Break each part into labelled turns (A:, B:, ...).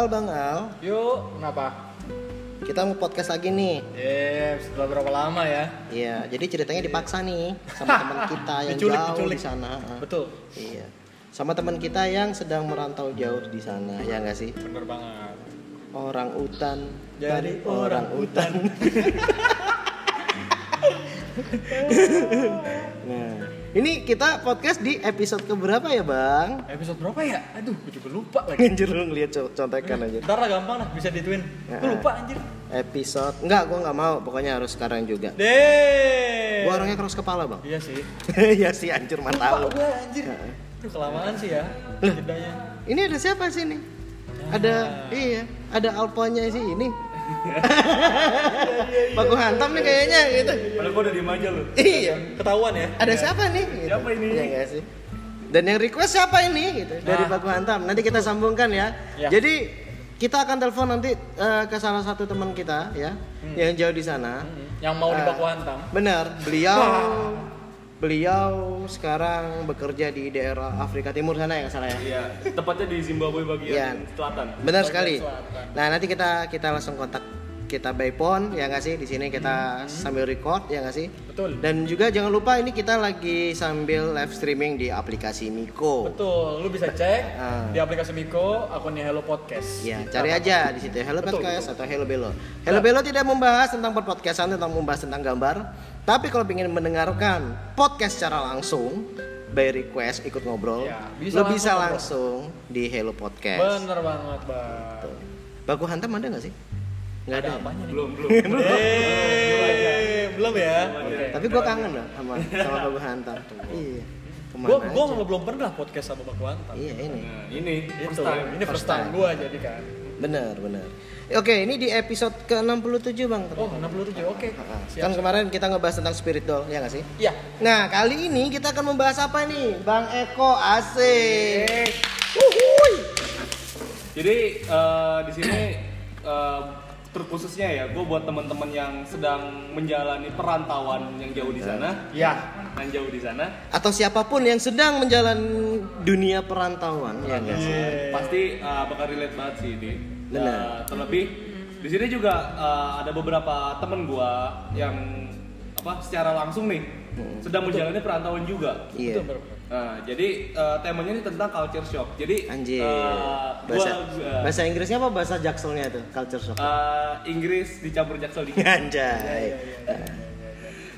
A: Al, Bang Al.
B: Yuk, kenapa?
A: Kita mau podcast lagi nih.
B: Eh, setelah berapa lama ya?
A: Iya, jadi ceritanya dipaksa nih sama teman kita yang
B: Diculik,
A: jauh
B: diculik.
A: di sana.
B: Betul.
A: Iya. Sama teman kita yang sedang merantau jauh di sana, ya nggak sih?
B: Bener banget.
A: Orang utan dari
B: orang
A: utan. nah, ini kita podcast di episode keberapa ya, Bang?
B: Episode berapa ya? Aduh, gue juga lupa lagi.
A: Anjir lu ngeliat co- contekan aja.
B: Ntar lah gampang lah, bisa dituin.
A: Ya.
B: Gue lupa anjir.
A: Episode enggak, gua nggak mau. Pokoknya harus sekarang juga.
B: Deh.
A: Gua orangnya keras kepala, Bang.
B: Iya sih.
A: ya sih anjir
B: Lupa
A: tahu.
B: gue anjir. Aduh, kelamaan sih ya. Jedanya.
A: Ini ada siapa sih nih? Ada iya, ada alpanya sih ini. Baku hantam nih kayaknya gitu.
C: Padahal gua udah diem aja lu.
A: Iya.
B: Ketahuan ya.
A: Ada siapa nih? Gitu.
C: Siapa ini?
A: Iya nggak sih? Dan yang request siapa ini? Gitu. Dari
B: Nah.
A: Baku Hantam. Nanti kita sambungkan ya.
B: Ya.
A: Jadi kita akan telepon nanti eh, ke salah satu teman kita ya, yang jauh di sana.
B: Hmm, Yang mau
A: Ah.
B: dibaku hantam.
A: Benar, beliau beliau sekarang bekerja di daerah Afrika Timur sana ya salah ya.
C: Iya, tepatnya di Zimbabwe bagian
A: Iya.
C: selatan.
A: Benar
B: Bagian
A: sekali.
B: selatan.
A: Nah nanti kita kita langsung kontak kita by phone ya nggak sih di sini kita sambil record ya nggak sih.
B: Betul.
A: Dan juga jangan lupa ini kita lagi sambil live streaming di aplikasi Miko.
B: Betul, lu bisa cek
A: Ah.
B: di aplikasi Miko akunnya Hello Podcast.
A: Ya, cari aja di situ Hello
B: Betul,
A: Podcast atau Hello Belo. Hello Belo tidak membahas tentang podcastan, tentang membahas tentang gambar. Tapi kalau ingin mendengarkan podcast secara langsung, by request ikut ngobrol,
B: Ya,
A: bisa lo
B: langsung
A: bisa
B: ngobrol.
A: langsung di Hello Podcast.
B: Bener banget, Bang.
A: Baku hantam ada nggak sih? Nggak ada.
B: Ada apanya nih?
C: Belum, belum.
B: Eh, belum ya? Oke.
A: Tapi gua kangen loh sama sama Baku hantam. Iya.
B: Gua
A: aja?
B: belum pernah podcast sama Baku Antam.
A: Iya ini.
C: Nah, ini
B: Itu,
C: first time.
B: ini first time gua jadi kan.
A: Benar, benar. Oke, ini di episode ke-67, Bang.
B: Oh, 67. Oke. Siap.
A: Kan kemarin kita ngebahas tentang spirit doll, ya nggak sih?
B: Iya.
A: Nah, kali ini kita akan membahas apa nih? Bang Eko asik. Wuhui.
C: Jadi eh, di sini eh, terkhususnya ya, gue buat teman-teman yang sedang menjalani perantauan yang jauh di sana,
B: Iya.
C: yang jauh di sana,
A: Atau siapa pun yang sedang menjalani dunia perantauan, ya sih?
B: Iya.
C: pasti eh, bakal relate banget sih ini.
A: Benar.
C: Eh, terlebih di sini juga eh, ada beberapa temen gue yang apa secara langsung nih sedang menjalani perantauan juga.
A: Iya.
B: Betul, betul.
C: Nah, jadi eh, temanya ini tentang culture shock. Jadi
A: Anjir.
C: eh,
A: bahasa
C: gua, eh,
A: bahasa Inggrisnya apa bahasa jakselnya itu? Culture shock.
C: eh, Inggris dicampur jaksel dikit.
A: Anjay.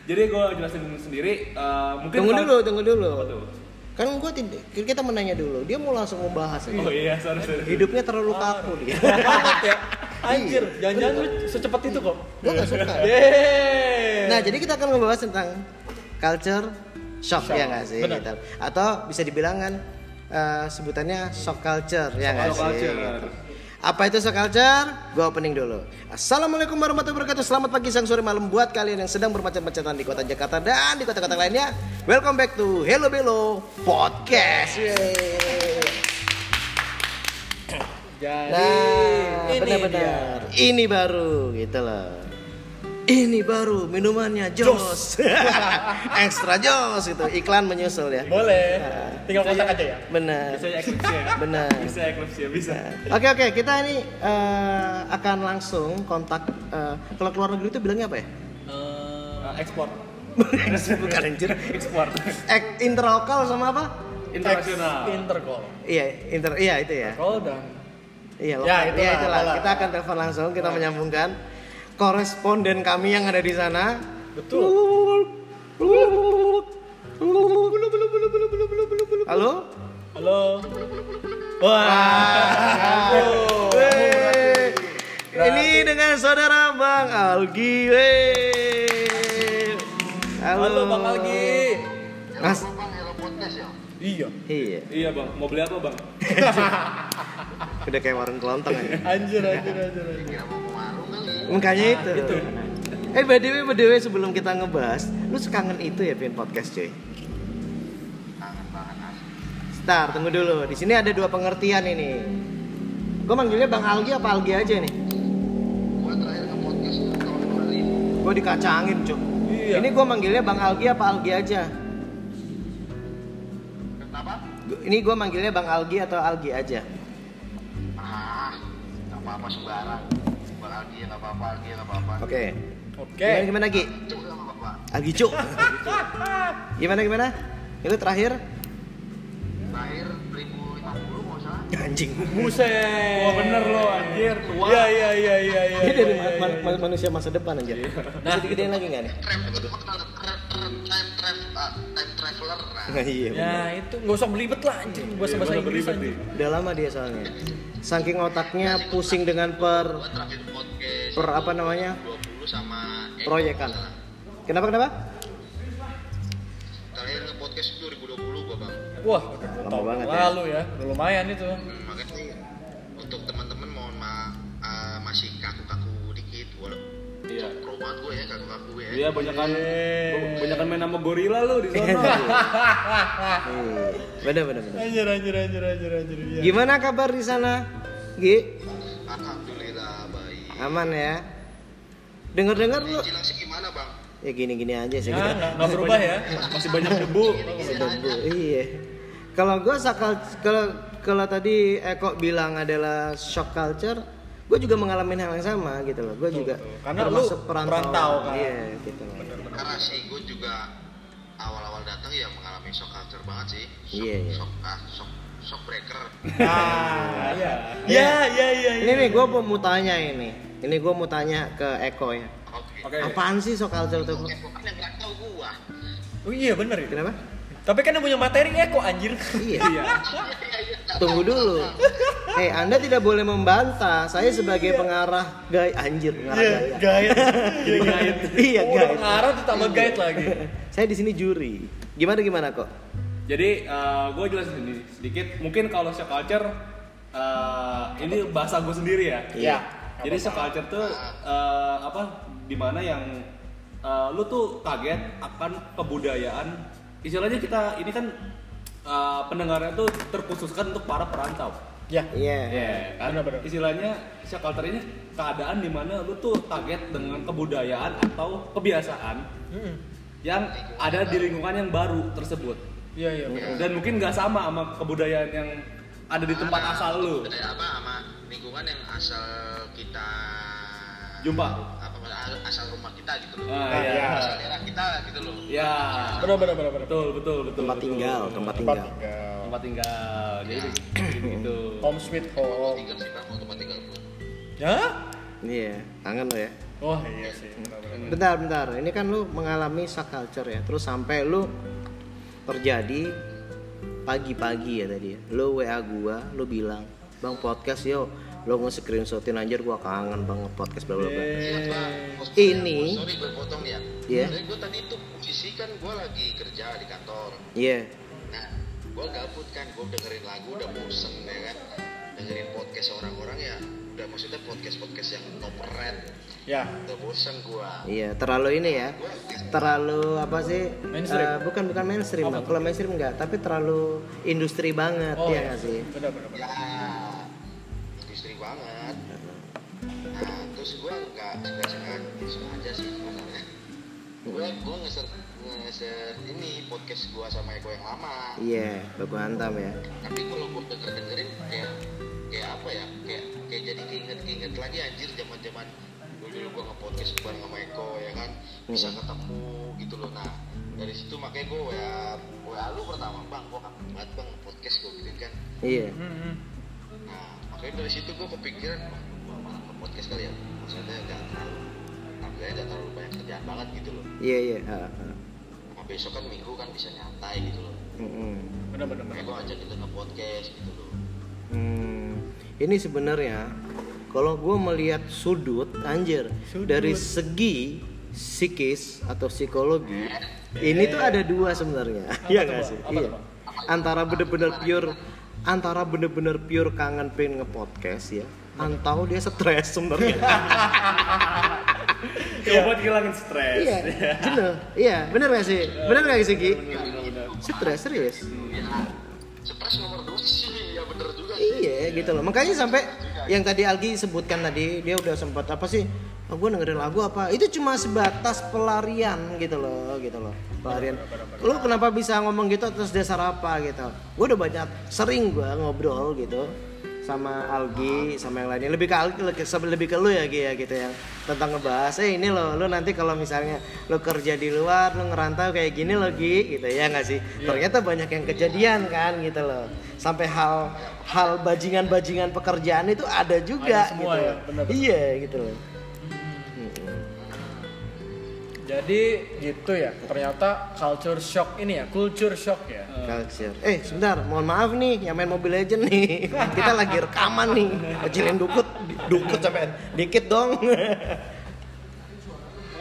C: Jadi gue jelasin sendiri. eh, mungkin
A: Tunggu dulu, tunggu dulu.
C: Tuh?
A: Kan gua tidak kita menanya dulu. Dia mau langsung membahas aja.
C: Oh iya, sorry, sorry.
A: Hidupnya terlalu kaku dia.
B: Ya. Anjir, jangan-jangan lu secepat itu kok.
A: Gua nggak suka. Nah, jadi kita akan membahas tentang culture shock,
B: Shock,
A: ya nggak sih? Gitu. Atau bisa dibilang kan eh, sebutannya shock culture, ya nggak sih?
C: culture.
A: Gitu. Apa itu shock culture? Gua opening dulu. Assalamualaikum warahmatullahi wabarakatuh. Selamat pagi, siang, sore, malam buat kalian yang sedang bermacet-macetan di kota Jakarta dan di kota-kota lainnya. Welcome back to Hello Belo Podcast. Yeay.
B: Jadi
A: Nah,
B: ini
A: benar-benar. Ini baru gitu loh. Ini baru minumannya Jos. Ekstra Jos itu. Iklan menyusul ya.
B: Boleh.
A: Nah.
B: Tinggal kontak aja ya.
A: Benar.
C: Bisa eklipsi ya?
A: Benar.
C: Bisa ya, bisa.
A: Oke oke, kita ini eh, akan langsung kontak eh, kalau keluar negeri itu bilangnya apa ya?
C: Eh, ekspor.
A: Bukan anjir.
C: Ekspor.
A: Ek, interlokal sama apa?
C: Internasional.
B: Intercall.
A: Iya, inter iya itu ya.
B: Call dan
A: Iya,
B: Ya,
A: lokal.
B: itulah,
A: Iya, itulah.
B: itulah.
A: Kita akan telepon langsung, kita menyambungkan koresponden kami yang ada di sana.
B: betul.
A: Halo?
B: Halo. Wah.
A: Wey. Ini dengan saudara Bang Algi. wey. Halo.
B: Halo Bang Algi.
A: Mas.
B: Iya.
A: Iya.
C: Iya bang, mau beli apa bang?
A: Udah kayak warung kelontong aja.
B: Anjir, anjir, anjir. anjir.
A: Makanya itu. Eh by the way, by the way, sebelum kita ngebahas, lu sekangen itu ya pin podcast cuy. Star, tunggu dulu. Di sini ada dua pengertian ini. Gue manggilnya Bang Algi apa Algi aja nih? Gue dikacangin cuy.
B: Iya.
A: Ini gue manggilnya Bang Algi apa Algi aja? Gua- Ini gue manggilnya Bang Algi atau Algi aja?
D: apa-apa sembarang bang Algi ya nggak apa-apa Algi ya nggak apa-apa
A: Oke.
B: Oke.
A: Gimana gimana Gi?
D: itu nggak apa-apa
A: Algi Cuk. gimana gimana? Itu terakhir
D: terakhir 1050 nggak salah
A: anjing.
B: Buset.
C: Wah bener lo anjir tua.
B: Iya iya iya iya iya.
A: Ini dari
B: iya, iya,
A: ma-
B: iya.
A: ma- manusia masa depan anjir. Nah, gedein lagi enggak nih?
D: Travel time travel time traveler nah
A: iya.
B: Ya
A: bener.
B: itu nggak usah belibet lah anjir bahasa bahasa
C: Iya,
B: Inggris anjir.
C: nih.
A: Udah lama dia soalnya. Saking otaknya pusing dengan per per apa namanya?
D: 20 sama
A: proyekan. Kenapa kenapa?
D: terakhir nge-podcast 2020 gua bang
B: Wah,
A: Lama banget ya.
B: lalu ya. Udah lumayan itu.
D: Hmm, makanya sih untuk teman-teman mohon maaf eh, masih kaku-kaku dikit walaupun
C: Iya.
D: Banget gue ya kaku-kaku ya
C: Iya banyakan banyakan main sama gorila lo di sana.
A: Iya. Bener bener bener.
B: Anjir anjir anjir anjir anjir. Iya.
A: Gimana kabar di sana? Gi,
D: alhamdulillah baik
A: aman ya? Dengar-dengar
D: di
A: lu
D: Cilengsi gimana bang
A: ya gini-gini aja sih.
B: Ya,
A: kita.
B: nggak nggak berubah ya.
C: Masih banyak debu.
A: Debu, Iya. Kalau gue sakal kalau kalau tadi Eko bilang adalah shock culture, gue juga mengalami hal yang sama gitu loh. Gue juga
B: betul. Karena
A: termasuk
B: lu
A: perantau.
B: perantau kan.
A: Iya, gitu.
D: karena sih gue juga awal-awal datang ya mengalami shock culture banget sih shock,
A: Iya, iya.
D: shock, ah, shock, shock breaker
B: Ah, iya. Ya, ya, ya.
A: Ini nih gue mau tanya ini. Ini gue mau tanya ke Eko ya.
D: oke
C: Oke.
A: Apaan sih shock culture tuh?
D: oke bukan yang nggak tahu gua
B: Oh iya bener ya.
A: Kenapa?
B: Tapi kan yang punya materi Eko anjir.
A: Iya.
C: Iya.
A: Tunggu dulu. Hei, Anda tidak boleh membantah. Saya sebagai pengarah gay anjir, pengarah
B: Iya,
A: gaya.
B: guide. Iya, guide.
A: Iya,
B: Oh, udah
A: guide.
B: pengarah ditambah guide lagi.
A: Saya di sini juri. Gimana gimana kok?
C: Jadi gue jelasin ini sedikit. Mungkin kalau shock culture eh, ini bahasa gue sendiri ya.
A: Iya.
C: Jadi shock culture tuh eh, apa? Di mana yang eh, lu tuh kaget akan kebudayaan. Istilahnya kita ini kan eh, pendengarnya tuh terkhususkan untuk para perantau.
B: Ya.
A: Iya.
C: Ya, kan?
B: Benar-benar.
C: Istilahnya shock culture ini keadaan di mana lu tuh kaget dengan kebudayaan atau kebiasaan
B: Mm-mm.
C: yang ada di lingkungan yang baru tersebut.
B: Iya, iya.
C: Dan mungkin nggak sama sama kebudayaan yang ada di tempat
D: Ada
C: asal lu.
D: apa sama lingkungan yang asal kita
C: Jumpa.
D: apa asal rumah kita gitu loh
C: Ah,
B: iya.
C: ya.
D: asal daerah kita gitu loh
C: Ya.
B: Benar, benar, benar, benar.
C: Betul, betul, betul.
A: Tempat
C: betul.
A: tinggal, tempat
B: Tempat
A: tinggal.
B: tinggal.
C: Tempat tinggal. Jadi begitu.
B: Home sweet home.
D: tinggal sih bang mau tempat tinggal gua
B: Ya?
A: Iya, kangen lo ya.
B: Wah, iya sih. benar, benar.
A: Bentar, bentar. Ini kan lu mengalami shock culture ya. Terus sampai lu terjadi pagi-pagi ya tadi ya. Lu WA gua, lu bilang, "Bang podcast yo." Lu nge-screenshotin anjir gua kangen banget podcast bla bla bla.
D: Bang.
A: Ini-
D: Sorry gue potong ya.
A: Iya.
D: Jadi gue tadi tuh posisi kan gue lagi kerja di kantor.
A: Iya.
D: Nah, gue gabut kan, gue dengerin lagu udah bosen ya kan. Dengerin podcast orang-orang ya, udah maksudnya podcast-podcast yang top red.
B: Ya.
D: Udah bosen gue.
A: Iya, terlalu ini ya. Terlalu apa sih?
B: Mainstream.
A: Eh, bukan bukan mainstream. Bang. Kalau mainstream enggak, tapi terlalu industri banget
B: Oh,
A: ya
B: iya.
A: nggak sih?
B: Benar, benar, benar.
D: Ya, terus gue nggak suka-suka aja sih sebenarnya. Gue gue ngeser ngeser ini podcast gue sama Eko yang lama.
A: Iya, baku hantam ya.
D: tapi kalau gue denger dengerin kayak kayak apa ya kayak kayak jadi keinget keinget lagi anjir zaman zaman dulu dulu gue nge-podcast bareng sama Eko ya kan bisa ketemu gitu loh nah dari situ makanya gue wa wa lu pertama bang gue kangen banget bang podcast gue gitu kan
A: Iya.
B: Mm-mm.
D: nah makanya dari situ gue kepikiran wah gue malah nge-podcast kali ya maksudnya gak terlalu alhamdulillah gak terlalu banyak kerjaan banget gitu loh.
A: Iya, iya. ha, ha.
D: nah besok kan minggu kan bisa nyantai gitu loh.
A: Mm-mm.
B: Benar, benar, benar.
D: gue ajak kita nge-podcast gitu loh.
A: Hmm, ini sebenarnya kalau gue melihat sudut anjir
B: Sudut.
A: dari segi psikis atau psikologi ini tuh ada dua sebenarnya. Iya nggak sih?
B: Apa
A: iya. Antara bener-bener pure antara bener-bener pure kangen pengen nge-podcast ya atau dia stres sebenarnya
C: Coba buat hilangin stres.
A: iya jenuh iya bener gak sih bener gak sih Ki stres serius
D: ya stres nomor dua sih ya bener juga sih
A: Iya gitu loh. Makanya sampai yang tadi Algi sebutkan tadi dia udah sempat apa sih? Oh, gue dengerin lagu apa? Itu cuma sebatas pelarian gitu loh, gitu loh. Pelarian. Lu kenapa bisa ngomong gitu atas dasar apa gitu? Gue udah banyak sering gue ngobrol gitu sama Algi sama yang lainnya. Lebih ke Algi lebih ke, lebih ke lu ya Gi ya gitu yang tentang ngebahas. Eh ini loh lu nanti kalau misalnya lu kerja di luar lu ngerantau kayak gini loh Gi gitu ya nggak sih? Ternyata banyak yang kejadian kan gitu loh. Sampai hal hal bajingan-bajingan pekerjaan itu ada juga
B: Ada semua
A: gitu
B: ya, benar-benar.
A: iya gitu loh
B: Jadi gitu ya. Ternyata culture shock ini ya, culture shock ya.
A: Culture. Eh, sebentar, mohon maaf nih, yang main Mobile Legend nih. Kita lagi rekaman nih. Kecilin dukut, dukut sampai dikit dong.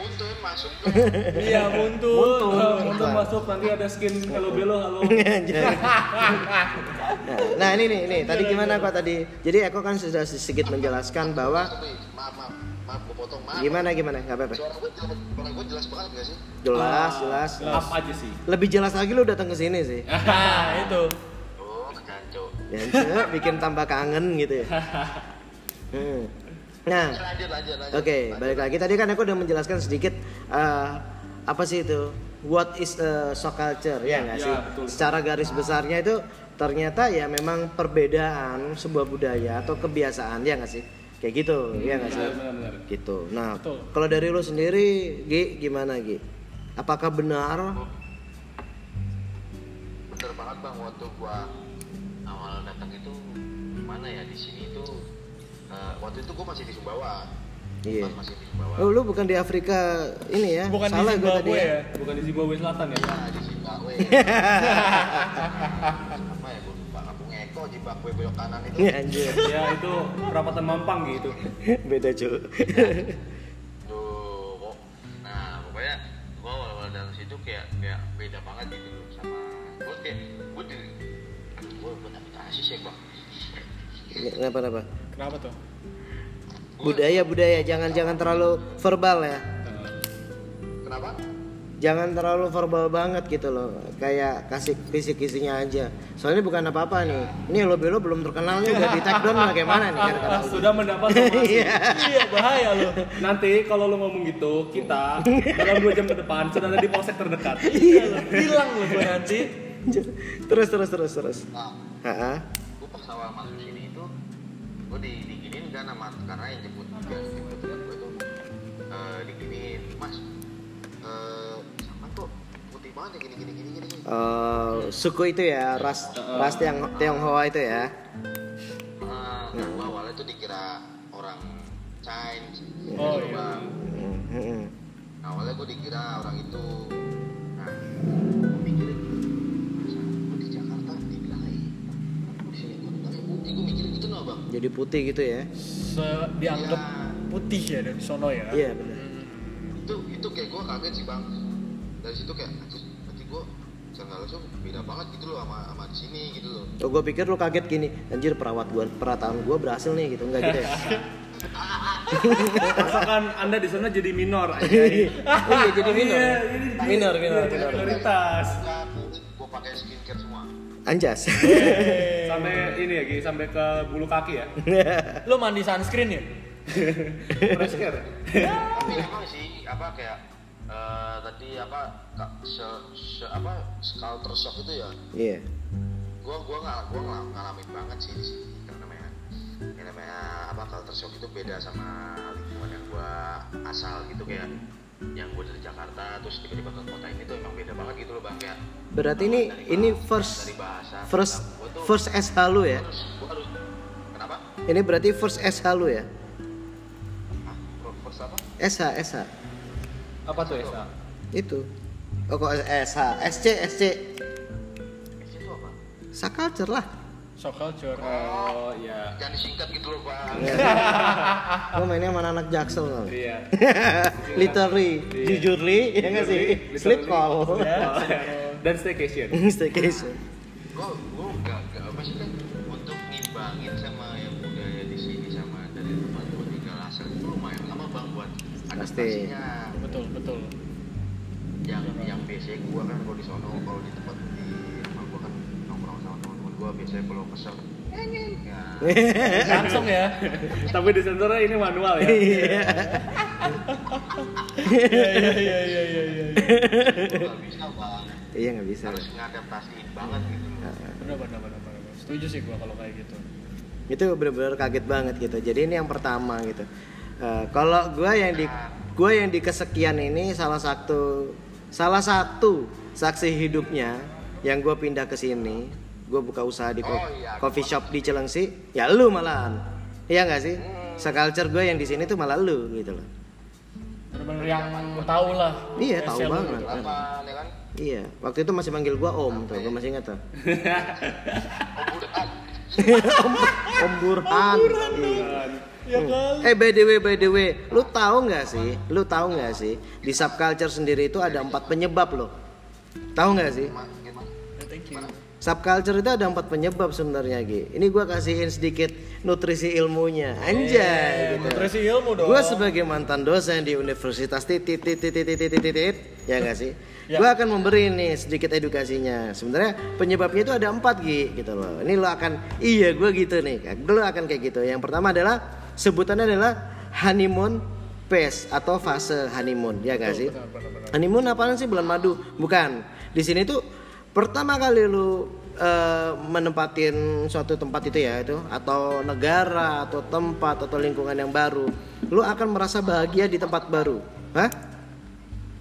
D: Muntun masuk
B: Iya, muntun.
A: Muntun.
C: Uh, untuk masuk nanti ada skin Hello Belo halo.
A: Anjay. nah, ini nih, ini tadi gimana kok tadi? Jadi Eko kan sudah sedikit menjelaskan bahwa
D: maaf maaf maaf gue potong maaf
A: gimana gimana, nggak apa-apa.
D: suara gue jelas suara gue jelas banget gak sih
A: Jelas, jelas.
C: Up aja sih.
A: Lebih jelas lagi lu datang ke sini sih.
B: Nah, itu.
D: oh kacau
A: Ya, bikin tambah kangen gitu ya. Hmm. Nah, Oke,
D: Lanjut.
A: balik lagi. Tadi kan aku udah menjelaskan sedikit eh, apa sih itu? What is a shock culture ya nggak
C: Ya,
A: sih?
C: betul.
A: Secara garis besarnya itu ternyata ya memang perbedaan sebuah budaya atau kebiasaan ya nggak sih? Kayak gitu, ya nggak sih? Gitu. Nah, kalau dari lu sendiri, Gi, gimana Gi? Apakah benar?
D: bener banget bang waktu gua awal datang itu mana ya di sini itu eh, waktu itu gua masih di Sumbawa
A: Iya.
D: Pas masih di Sumbawa
A: Oh, lu bukan di Afrika ini ya?
B: Bukan
A: Salah
B: di
A: gua tadi
B: Zimbabwe
A: ya.
B: ya.
C: Bukan di Zimbabwe Selatan ya.
D: ya di Zimbabwe apa ya gua lupa Eko Zimbabwe belok kanan itu
A: Iya, anjir.
C: Ya itu perapatan Mampang gitu.
A: Beda, cuy.
D: Duh, kok. Nah, pokoknya gua awal-awal dalam situ kayak kayak beda banget gitu sama gua kayak gua di gua buat aplikasi sih bang.
A: Kenapa, kenapa?
B: Kenapa tuh?
A: Budaya, budaya. Jangan-jangan terlalu verbal ya.
D: Kenapa?
A: Jangan terlalu verbal banget gitu loh kayak kasih kisi-kisinya aja soalnya bukan apa-apa nih ini lo belo belum terkenal nih udah di take down bagaimana nih kata-kata lu.
C: Sudah mendapat.
A: Iya.
B: Iya, bahaya loh.
C: Nanti kalau lu ngomong gitu, kita dalam dua jam ke depan sudah ada di polsek terdekat.
B: Iya loh, hilang loh gue nanti.
A: terus terus terus terus
D: Nah, gua pas awal masuk sini itu gua di diginin kan sama karena yang jemput yang jemput gua tuh eh, diginin mas eh putih banget ya gini gini gini gini. gini."
A: Eh, suku itu ya ras ras Tiong Tionghoa itu ya
D: Ah, nah, gua awalnya tuh dikira orang Chinese.
B: Oh,
D: gitu,
B: iya.
D: Bang.
A: Hmm, hmm, hmm.
D: Nah, awalnya gue dikira orang itu nah mikirin di Jakarta di sini putih mikirin gitu bang
A: jadi putih gitu ya
B: Se dianggap putih ya dari sono ya.
A: iya benar
D: itu itu kayak gue kaget sih bang dari situ kayak secara langsung beda banget gitu loh sama sama di sini gitu loh
A: oh gue pikir lo kaget gini anjir perawat gua perataan gua berhasil nih gitu enggak gitu ya
C: Rasakan Anda di sana jadi minor aja.
A: oh iya jadi minor ya?
C: Iya, ini dia.
A: minor minor
C: Iya,
A: minor
C: Prioritas.
D: enggak gue pakai skincare semua
A: anjas
C: Sampai ini ya, sampai ke bulu kaki ya.
B: Lo mandi sunscreen ya?
C: Fresh care.
D: tapi emang sih apa kayak eh, tadi apa se, se apa culture shock itu ya?
A: Iya.
D: Gua gua nggak gua nggak ngalamin banget sih di sini karena namanya yang namanya apa culture shock itu beda sama lingkungan yang gua asal gitu kayak yang gua dari Jakarta terus tiba-tiba ke kota ini tuh emang beda banget gitu loh bang kayak
A: berarti ini
D: dari
A: ini
D: bahasa-
A: first
D: dari bahasa
A: first
D: tuh
A: first SH lu ya?
D: Harus harus kenapa?
A: Ini berarti first SH lu ya?
D: Ah first apa?
A: SH SH
C: Apa tuh Esa?
A: itu oh kok SH SC SC
D: Itu tuh apa
A: Sakulture lah
B: Shock culture.
C: Oh iya.
D: jangan disingkat gitu loh bang
A: Lo mainnya sama anak jaksel
C: Iya.
A: Literally,
C: Iya.
A: jujurly, ya nggak sih? Sleep call,
C: Dan staycation.
A: staycation.
D: gua gua nggak nggak apa sih kan untuk ngimbangin sama yang budaya di sini sama dari tempat gua tinggal asal itu lumayan lama bang buat
A: Pasti.
B: Betul, betul.
D: yang yang biasanya gua kan kalau di sono kalau di tempat di rumah gua kan nongkrong sama teman-teman gua biasanya kalau kesel ya
B: Langsung ya.
C: Tapi di sensornya ini manual ya.
A: Iya.
B: Iya, iya, iya, iya, iya, iya.
D: bisa bang
A: Iya nggak bisa.
D: harus ngadaptasiin banget gitu
B: Benar, benar, benar, benar. Setuju sih gua kalau kayak gitu.
A: itu benar-benar kaget banget gitu jadi ini yang pertama gitu Eh, kalau gua yang di gua yang di kesekian ini salah satu salah satu saksi hidupnya yang gua pindah ke sini. Gua buka usaha di
D: Oh, iya,
A: coffee shop di Cilengsi. Ya lu malahan. Iya nggak sih? Seculture gue yang di sini tuh malah lu gitu loh.
B: Bener-bener yang tahu lah.
A: Iya, tahu banget.
D: Apa ya kan?
A: iya waktu itu masih manggil gua om tuh gua masih ingat tuh
D: Burhan.
A: om, Burhan Iya.
B: ya kan
A: Eh by the way, by the way, lu tahu nggak sih? Lu tahu nggak sih? Di subculture sendiri itu ada empat penyebab loh. Tahu nggak sih?
B: Ya, thank you
A: Subculture itu ada empat penyebab sebenarnya Gi. Ini gua kasihin sedikit nutrisi ilmunya. Anjay gitu.
B: nutrisi ilmu dong
A: Gue sebagai mantan dosen di Universitas titit titit titit titit titit ya nggak sih?
B: Ya.
A: Gue akan memberi nih sedikit edukasinya. Sebenarnya penyebabnya itu ada empat Gi gitu loh. Ini lo akan iya gue gitu nih. Lo akan kayak gitu. Yang pertama adalah sebutannya adalah honeymoon phase atau fase honeymoon ya nggak sih? Honeymoon apaan sih bulan madu? Bukan. Di sini tuh pertama kali lu eh, menempatin suatu tempat itu ya itu atau negara atau tempat atau lingkungan yang baru, lu akan merasa bahagia di tempat baru. Hah?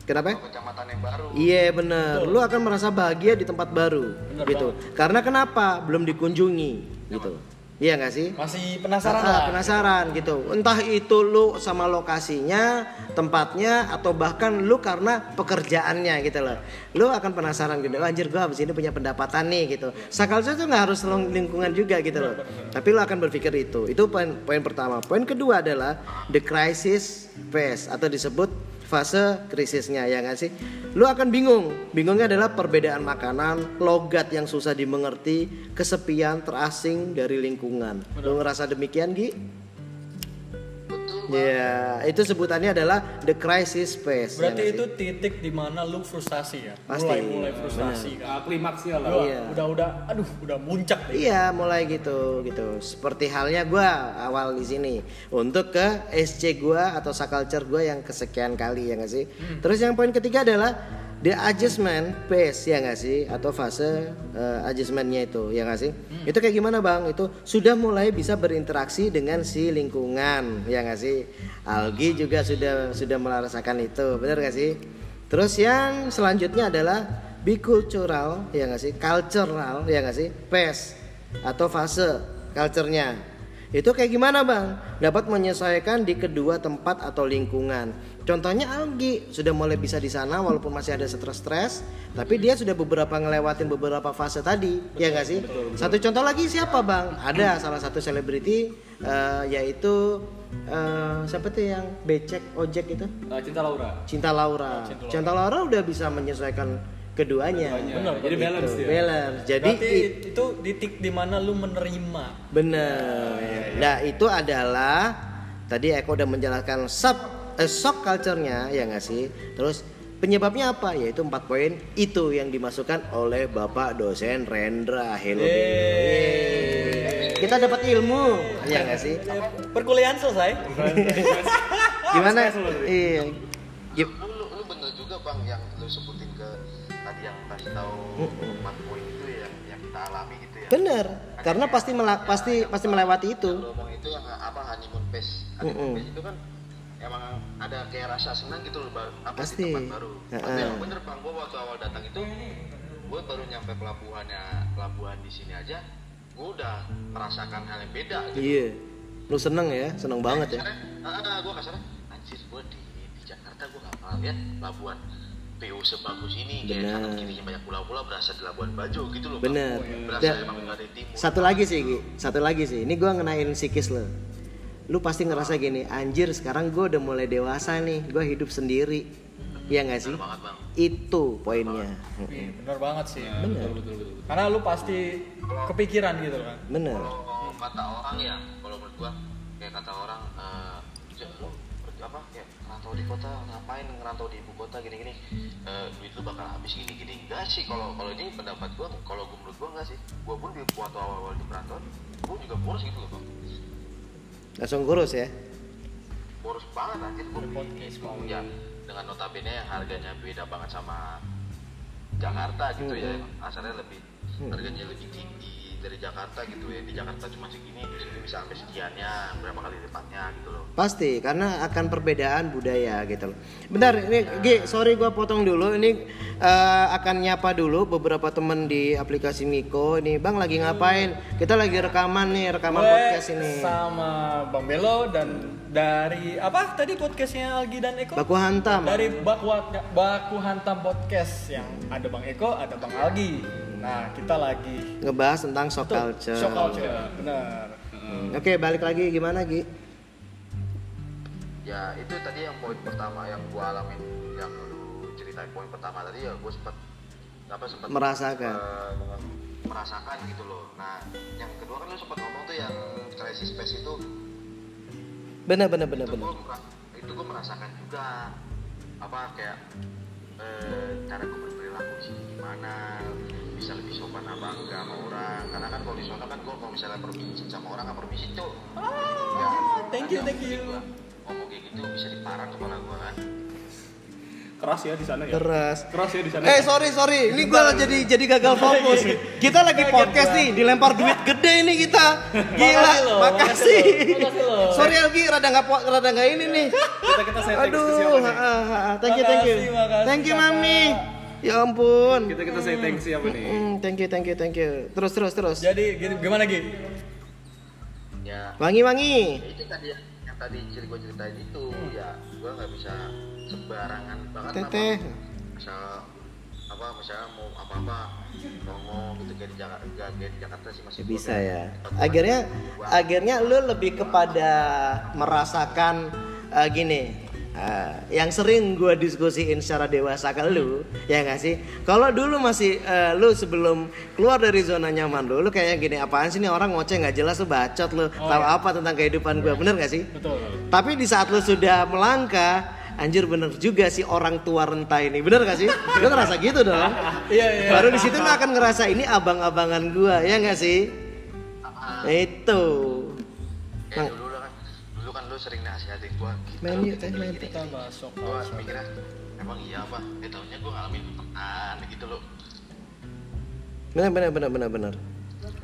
A: Kenapa?
D: Kecamatan yang baru.
A: Iya bener, lu akan merasa bahagia di tempat baru, gitu. Karena kenapa? Belum dikunjungi, gitu. Iya nggak sih?
B: masih penasaran
A: Ah,
B: lah
A: penasaran gitu. Entah itu lu sama lokasinya, tempatnya, atau bahkan lu karena pekerjaannya gitu loh. Lu akan penasaran gitu. "Oh, anjir gua abis ini punya pendapatan nih gitu. Sakalnya tuh nggak harus lingkungan juga gitu loh. Tapi lu akan berpikir itu. Itu poin poin pertama. Poin kedua adalah the crisis phase atau disebut fase krisisnya ya nggak sih? Lu akan bingung. Bingungnya adalah perbedaan makanan, logat yang susah dimengerti, kesepian, terasing dari lingkungan. Lu ngerasa demikian, Gi? Ya, itu sebutannya adalah the crisis phase. ya
B: berarti
A: nggak
B: itu
A: sih?
B: titik di mana lu frustasi ya
A: Pasti.
B: mulai mulai frustasi kan
C: Ah, klimaksnya lah
B: Gua
A: Iya.
B: udah udah aduh udah muncak deh
A: Iya, mulai gitu gitu. Seperti halnya gua awal di sini untuk ke SC gua atau saculture gua yang kesekian kali ya nggak sih. Terus yang poin ketiga adalah the adjustment phase ya nggak sih atau fase eh, adjustmentnya itu ya nggak sih. Itu kayak gimana bang? Itu sudah mulai bisa berinteraksi dengan si lingkungan ya nggak sih. Algi juga sudah sudah merasakan itu, benar nggak sih? Terus yang selanjutnya adalah bicultural ya nggak sih cultural ya nggak sih phase atau fase culture-nya itu kayak gimana bang dapat menyesuaikan di kedua tempat atau lingkungan contohnya Algi sudah mulai bisa di sana walaupun masih ada stres-stres tapi dia sudah beberapa ngelewatin beberapa fase tadi ya nggak sih satu contoh lagi siapa bang ada salah satu selebriti eh, yaitu eh, siapa tuh yang becek ojek itu
C: Ah, cinta Laura
A: Cinta Laura. Cinta Laura udah bisa menyesuaikan keduanya.
B: Benar,
C: jadi
B: benar.
C: balance ya
A: Balance. Jadi
B: berarti itu titik di mana lu menerima
A: bener. Nah, itu adalah tadi Eko udah menjelaskan sub eh, shock culture-nya ya nggak sih? Terus penyebabnya apa? Yaitu empat poin itu yang dimasukkan oleh Bapak dosen Rendra. Hello. Kita dapat ilmu, ya nggak sih?
B: perkuliahan selesai
A: Gimana? Iya.
D: Lu, lu, bener juga bang yang lu sebutin ke tadi yang kasih tahu empat poin itu ya yang kita alami gitu ya.
A: Bener, karena pasti mela- pasti pasti melewati itu.
D: Lu ngomong itu yang apa honeymoon phase. Honeymoon phase itu kan emang ada kayak rasa senang gitu loh apa
A: Pasti.
D: di tempat baru. Tapi
A: Heeh.
D: yang bener bang, gua waktu awal datang itu gue baru nyampe pelabuhannya pelabuhan di sini aja, gue udah merasakan hal yang beda gitu.
A: Iya. Lu seneng ya, seneng banget ya.
D: Ah, gue kasarnya, anjir gue di, di Jakarta gue gak pernah lihat pelabuhan PU sebagus ini kayak
A: Benar.
D: kanan kirinya banyak pulau-pulau berasa di Labuan Bajo gitu loh.
A: Bener.
D: Berasa ada di timur.
A: satu lagi sih, Gi. Satu lagi sih. Ini gua ngenain psikis lo. Lu pasti ngerasa gini, anjir sekarang gue udah mulai dewasa nih, gue hidup sendiri. Iya gak sih?
D: Bener banget bang.
A: Itu poinnya.
B: Iya, bener banget sih
A: Bener.
C: betul betul
B: karena lu pasti kepikiran gitu kan
A: Bener.
D: Kalau kata orang ya, kalau menurut gua kayak kata orang, eh "Ja, lu apa ya ngerantau di kota ngapain ngerantau di ibu kota gini-gini Eh, duit lu bakal habis gini-gini enggak sih kalau kalau ini pendapat gua kalau gua menurut gua enggak sih gua pun di waktu awal-awal di perantauan gua juga boros gitu loh bang
A: Langsung kurus ya.
D: boros banget anjir. Gue beli mau ya dengan notabene yang harganya beda banget sama Jakarta gitu ya. Asalnya lebih harganya lebih tinggi dari Jakarta gitu ya. Di Jakarta cuma segini di sini bisa sampai sekiannya berapa kali
A: Pasti karena akan perbedaan budaya gitu loh. Bentar, ini Gi, sorry gua potong dulu. Ini eh, akan nyapa dulu beberapa temen di aplikasi Miko. Ini Bang lagi ngapain? Kita lagi rekaman nih, rekaman
B: Gue
A: podcast ini.
B: sama Bang Belo dan dari apa tadi podcastnya Algi dan Eko?
A: Baku hantam.
B: Dari Baku, Baku Hantam Podcast yang ada Bang Eko, ada Bang Algi. Nah, kita lagi
A: Ngebahas tentang shock culture.
B: shock culture, bener.
A: Oke, balik lagi gimana Gi?
D: Ya itu tadi yang poin pertama yang gua alamin yang lu ceritain poin pertama tadi ya gua sempat apa sempat
A: Merasakan.
D: eh, merasakan gitu loh. Nah yang kedua kan lu sempat ngomong tuh yang crisis space itu.
A: Bener bener bener
D: itu gue itu gue merasakan juga. Apa kayak eh, cara gue berperilaku sini gimana bisa lebih sopan apa enggak sama orang. Karena kan kalau di sana kan gue kalau misalnya permisi sama orang nggak permisi tuh ya,
B: thank you, thank you.
D: gua ngomong kayak gitu bisa diparang kepala gue kan
C: Keras ya di sana ya.
A: Keras.
C: Keras ya di sana.
A: Eh sorry sorry, ini gua jadi jadi gagal fokus. Kita lagi podcast nih, dilempar duit gede ini kita. Gila,
B: Makasih loh,
A: makasih. Sorry Algi, rada nggak rada nggak ini nih.
C: kita kita saya thanks ke siapa
A: Aduh, thank you thank you,
B: Makasih, makasih,
A: thank you mami. Ya ampun.
C: Kita kita saya thanks siapa nih?
A: Hmm, thank you thank you thank you. Terus terus terus.
B: Jadi gimana Gi?
D: ya
A: Wangi wangi.
D: itu tadi yang, yang tadi cerita gue ceritain itu ya gue nggak bisa sembarangan banget apa misal apa misalnya mau apa apa ngomong gitu kayak di Jakarta kayak di Jakarta sih masih gua
A: Bisa ya. Akhirnya akhirnya lu lebih kepada merasakan eh, gini. Eh, yang sering gue diskusiin secara dewasa ke lu, ya nggak sih? Kalau dulu masih eh, lu sebelum keluar dari zona nyaman lu, lu kayak gini apaan sih nih orang ngoceh nggak jelas lu bacot lu, tahu
B: iya.
A: apa tentang kehidupan gue, bener gak sih?
B: Betul.
A: Tapi di saat lu sudah melangkah, anjir bener juga sih orang tua renta ini, bener gak sih? Lu ngerasa gitu dong?
B: Iya, iya.
A: Baru di situ lu akan ngerasa ini abang-abangan gua, ya nggak sih? Itu.
D: kayak
A: Main yuk, teh, main teh.
B: Kita bahas
D: gua
B: culture.
D: mikirnya emang iya apa eh tahunya gua ngalamin aneh gitu loh
A: Bener bener bener bener bener.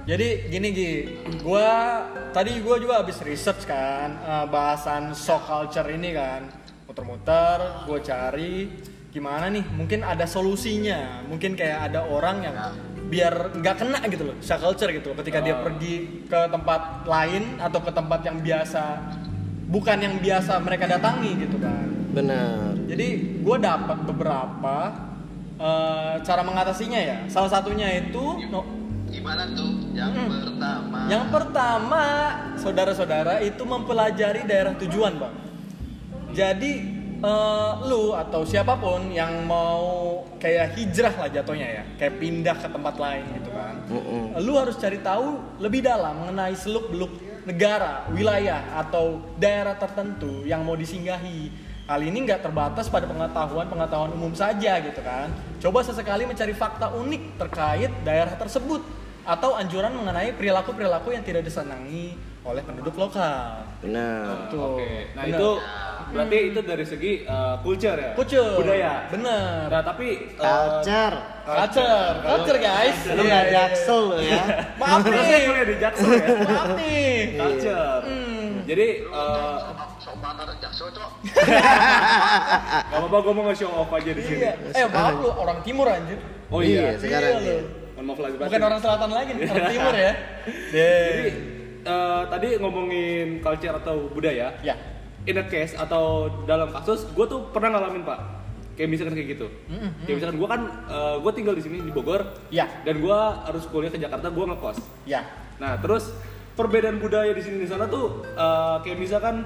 B: Jadi gini Gi, gua tadi gua juga habis research kan eh, bahasan shock culture ini kan. Muter-muter, gua cari gimana nih, mungkin ada solusinya. Mungkin kayak ada orang yang biar nggak kena gitu loh shock culture gitu loh ketika dia pergi ke tempat lain atau ke tempat yang biasa bukan yang biasa mereka datangi gitu kan.
A: Bener.
B: Jadi gue dapat beberapa eh, cara mengatasinya ya. Salah satunya itu no-
D: gimana tuh yang pertama
B: yang pertama saudara-saudara itu mempelajari daerah tujuan bang. Jadi eh, lu atau siapa pun yang mau kayak hijrah lah jatuhnya ya, kayak pindah ke tempat lain gitu kan.
A: Mm-mm.
B: Lu harus cari tahu lebih dalam mengenai seluk beluk negara, wilayah atau daerah tertentu yang mau disinggahi. Hal ini nggak terbatas pada pengetahuan-pengetahuan umum saja gitu kan. Coba sesekali mencari fakta unik terkait daerah tersebut atau anjuran mengenai perilaku-perilaku yang tidak disenangi oleh penduduk lokal.
A: Bener.
B: Tuh.
C: Oke. Nah,
B: bener.
C: itu berarti itu dari segi uh, culture ya.
B: Culture.
C: Budaya.
B: Bener.
C: Nah, tapi uh,
A: Culture.
B: Culture, culture guys.
A: Lu nggak jaksel lu ya.
B: Maaf nih.
C: saya kuliah di Jaksel ya.
B: Maaf nih.
C: Culture. Jadi uh, gak apa-apa gue mau nge-show off aja di sini.
B: Iya. Eh maaf lu orang timur anjir.
C: Oh
A: Iya,
C: iya.
A: sekarang
B: Iya, Bukan orang selatan lagi nih, orang timur ya.
C: Jadi uh, tadi ngomongin culture atau budaya.
B: Ya.
C: In a case atau dalam kasus, gue tuh pernah ngalamin pak. Kayak misalkan kayak gitu. Kayak misalkan gue kan, gue tinggal di sini di Bogor.
B: Ya.
C: Dan gue harus kuliah ke Jakarta, gue ngekos.
B: Ya.
C: Nah terus perbedaan budaya di sini di sana tuh uh, kayak misalkan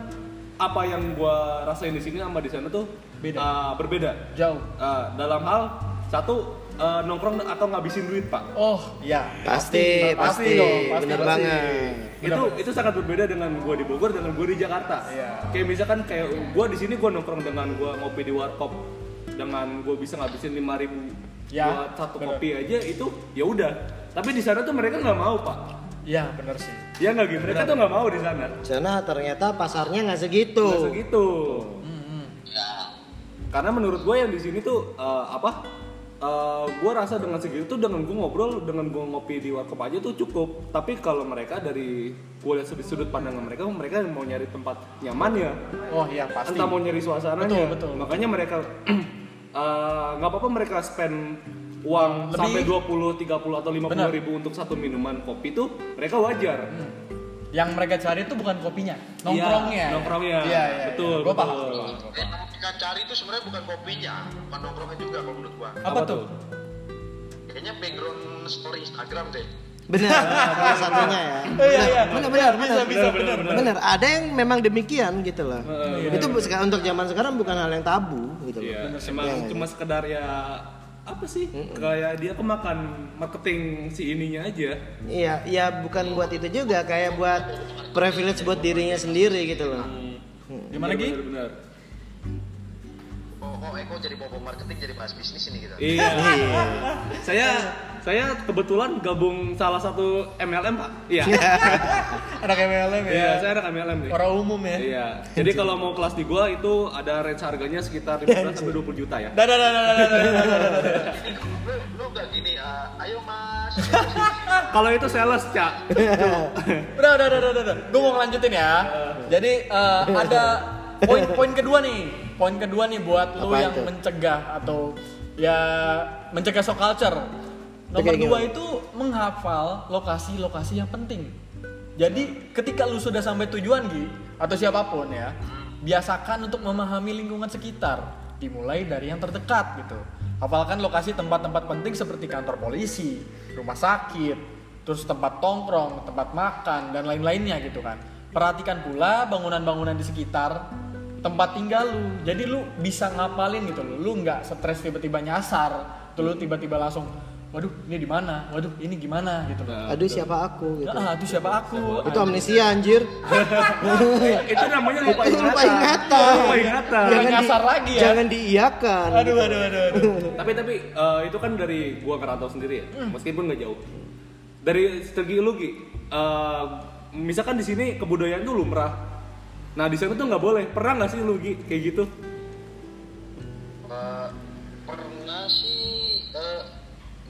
C: apa yang gue rasain di sini sama di sana tuh
B: Beda.
C: uh, berbeda.
B: Jauh.
C: Uh, dalam hal satu uh, nongkrong atau ngabisin duit pak.
B: Oh, ya.
A: Pasti, pasti,
B: dong, pasti,
A: bener
B: pasti.
A: banget.
C: itu itu sangat berbeda dengan gue di Bogor dengan gue di Jakarta.
B: Iya.
C: Kayak misalkan kayak gue di sini gue nongkrong dengan gue ngopi di warkop dengan gue bisa ngabisin lima ribu
B: Ya,
C: buat satu
B: bener.
C: kopi aja itu ya udah. Tapi di sana tuh mereka nggak mau pak.
B: Ya, bener sih.
C: Ya nggak gitu. Mereka tuh nggak mau di sana.
A: Sana ternyata pasarnya nggak segitu.
C: Nggak segitu.
B: Hmm,
D: ya
C: Karena menurut gue yang di sini tuh eh, apa eh, gua rasa dengan segitu tuh dengan gua ngobrol dengan gua ngopi di warkop aja tuh cukup tapi kalau mereka dari gua lihat sudut sudut pandangan mereka mereka mau nyari tempat nyaman ya
B: Oh iya pasti.
C: entah mau nyari suasananya
B: Betul, betul.
C: makanya mereka eh, nggak apa-apa mereka spend uang
B: Lebih.
C: sampai 20, 30 atau 50
B: Benar.
C: ribu untuk satu minuman kopi tuh mereka wajar
B: Yang mereka cari itu bukan kopinya, nongkrongnya.
C: Iya, nongkrongnya.
B: Iya, iya.
C: Betul,
B: Gue
C: betul.
B: paham. gua paham, paham.
D: Mereka cari itu sebenarnya bukan kopinya bukan nongkrongnya juga kalau menurut gua
B: Apa tuh?
D: kayaknya background story Instagram deh
A: Benar, salah satunya ya.
B: Iya, iya.
A: Benar, benar,
B: Bisa,
A: benar.
B: bisa, benar, benar.
A: Benar, ada yang memang demikian gitu loh.
B: Iya,
A: Itu seka- untuk zaman sekarang bukan hal yang tabu gitu loh.
C: Iya,
A: Iya,
C: emang
A: iya.
C: cuma sekedar ya apa sih? Kayak dia kemakan marketing si ininya aja.
A: Iya, ya bukan buat itu juga, kayak buat privilege buat dirinya sendiri gitu loh.
B: Gimana Gi?
C: Benar
D: kok Eko jadi bobo marketing jadi bahas bisnis ini gitu.
C: Iya. saya saya kebetulan gabung salah satu MLM pak. Iya.
B: anak MLM ya.
C: Iya, saya anak MLM nih.
B: Orang umum ya.
C: Iya. Jadi kalau mau kelas di gua itu ada range harganya sekitar 15 sampai 20 juta ya.
B: Dah dah dah dah dah.
D: Lu lu gak gini, ayo mas.
C: kalau itu sales cak.
B: kak. udah udah udah udah. Gua mau lanjutin ya. Jadi uh, ada poin poin kedua nih. Poin kedua nih buat lu
A: Apa
B: yang
A: itu?
B: mencegah atau ya mencegah shock culture. Nomor dua
A: gimana?
B: itu menghafal lokasi-lokasi yang penting. Jadi ketika lu sudah sampai tujuan Gi atau siapa pun ya, biasakan untuk memahami lingkungan sekitar. Dimulai dari yang terdekat gitu. Hafalkan lokasi tempat-tempat penting seperti kantor polisi, rumah sakit, terus tempat tongkrong, tempat makan dan lain-lainnya gitu kan. Perhatikan pula bangunan-bangunan di sekitar tempat tinggal lu. Jadi lu bisa ngapalin gitu loh. Lu nggak stres tiba-tiba nyasar. Tuh lu tiba-tiba langsung waduh ini di mana? Waduh ini gimana gitu.
A: Aduh siapa aku gitu.
B: Ah, itu siapa aku?
A: Itu amnesia anjir.
C: itu namanya lupa
A: Itu
C: ingatan.
A: lupa ingatan.
C: Lupa ingatan.
B: Jangan nyasar lagi ya.
A: Jangan diiyakan.
B: Aduh, aduh, aduh, aduh.
C: tapi tapi eh, itu kan dari gua ngerantau sendiri ya meskipun nggak jauh dari strategi lu Gi eh, misalkan di sini kebudayaan tuh lumrah nah di sana tuh nggak boleh. Pernah nggak sih lu Gi? Kayak gitu?
D: Eh, pernah sih eh,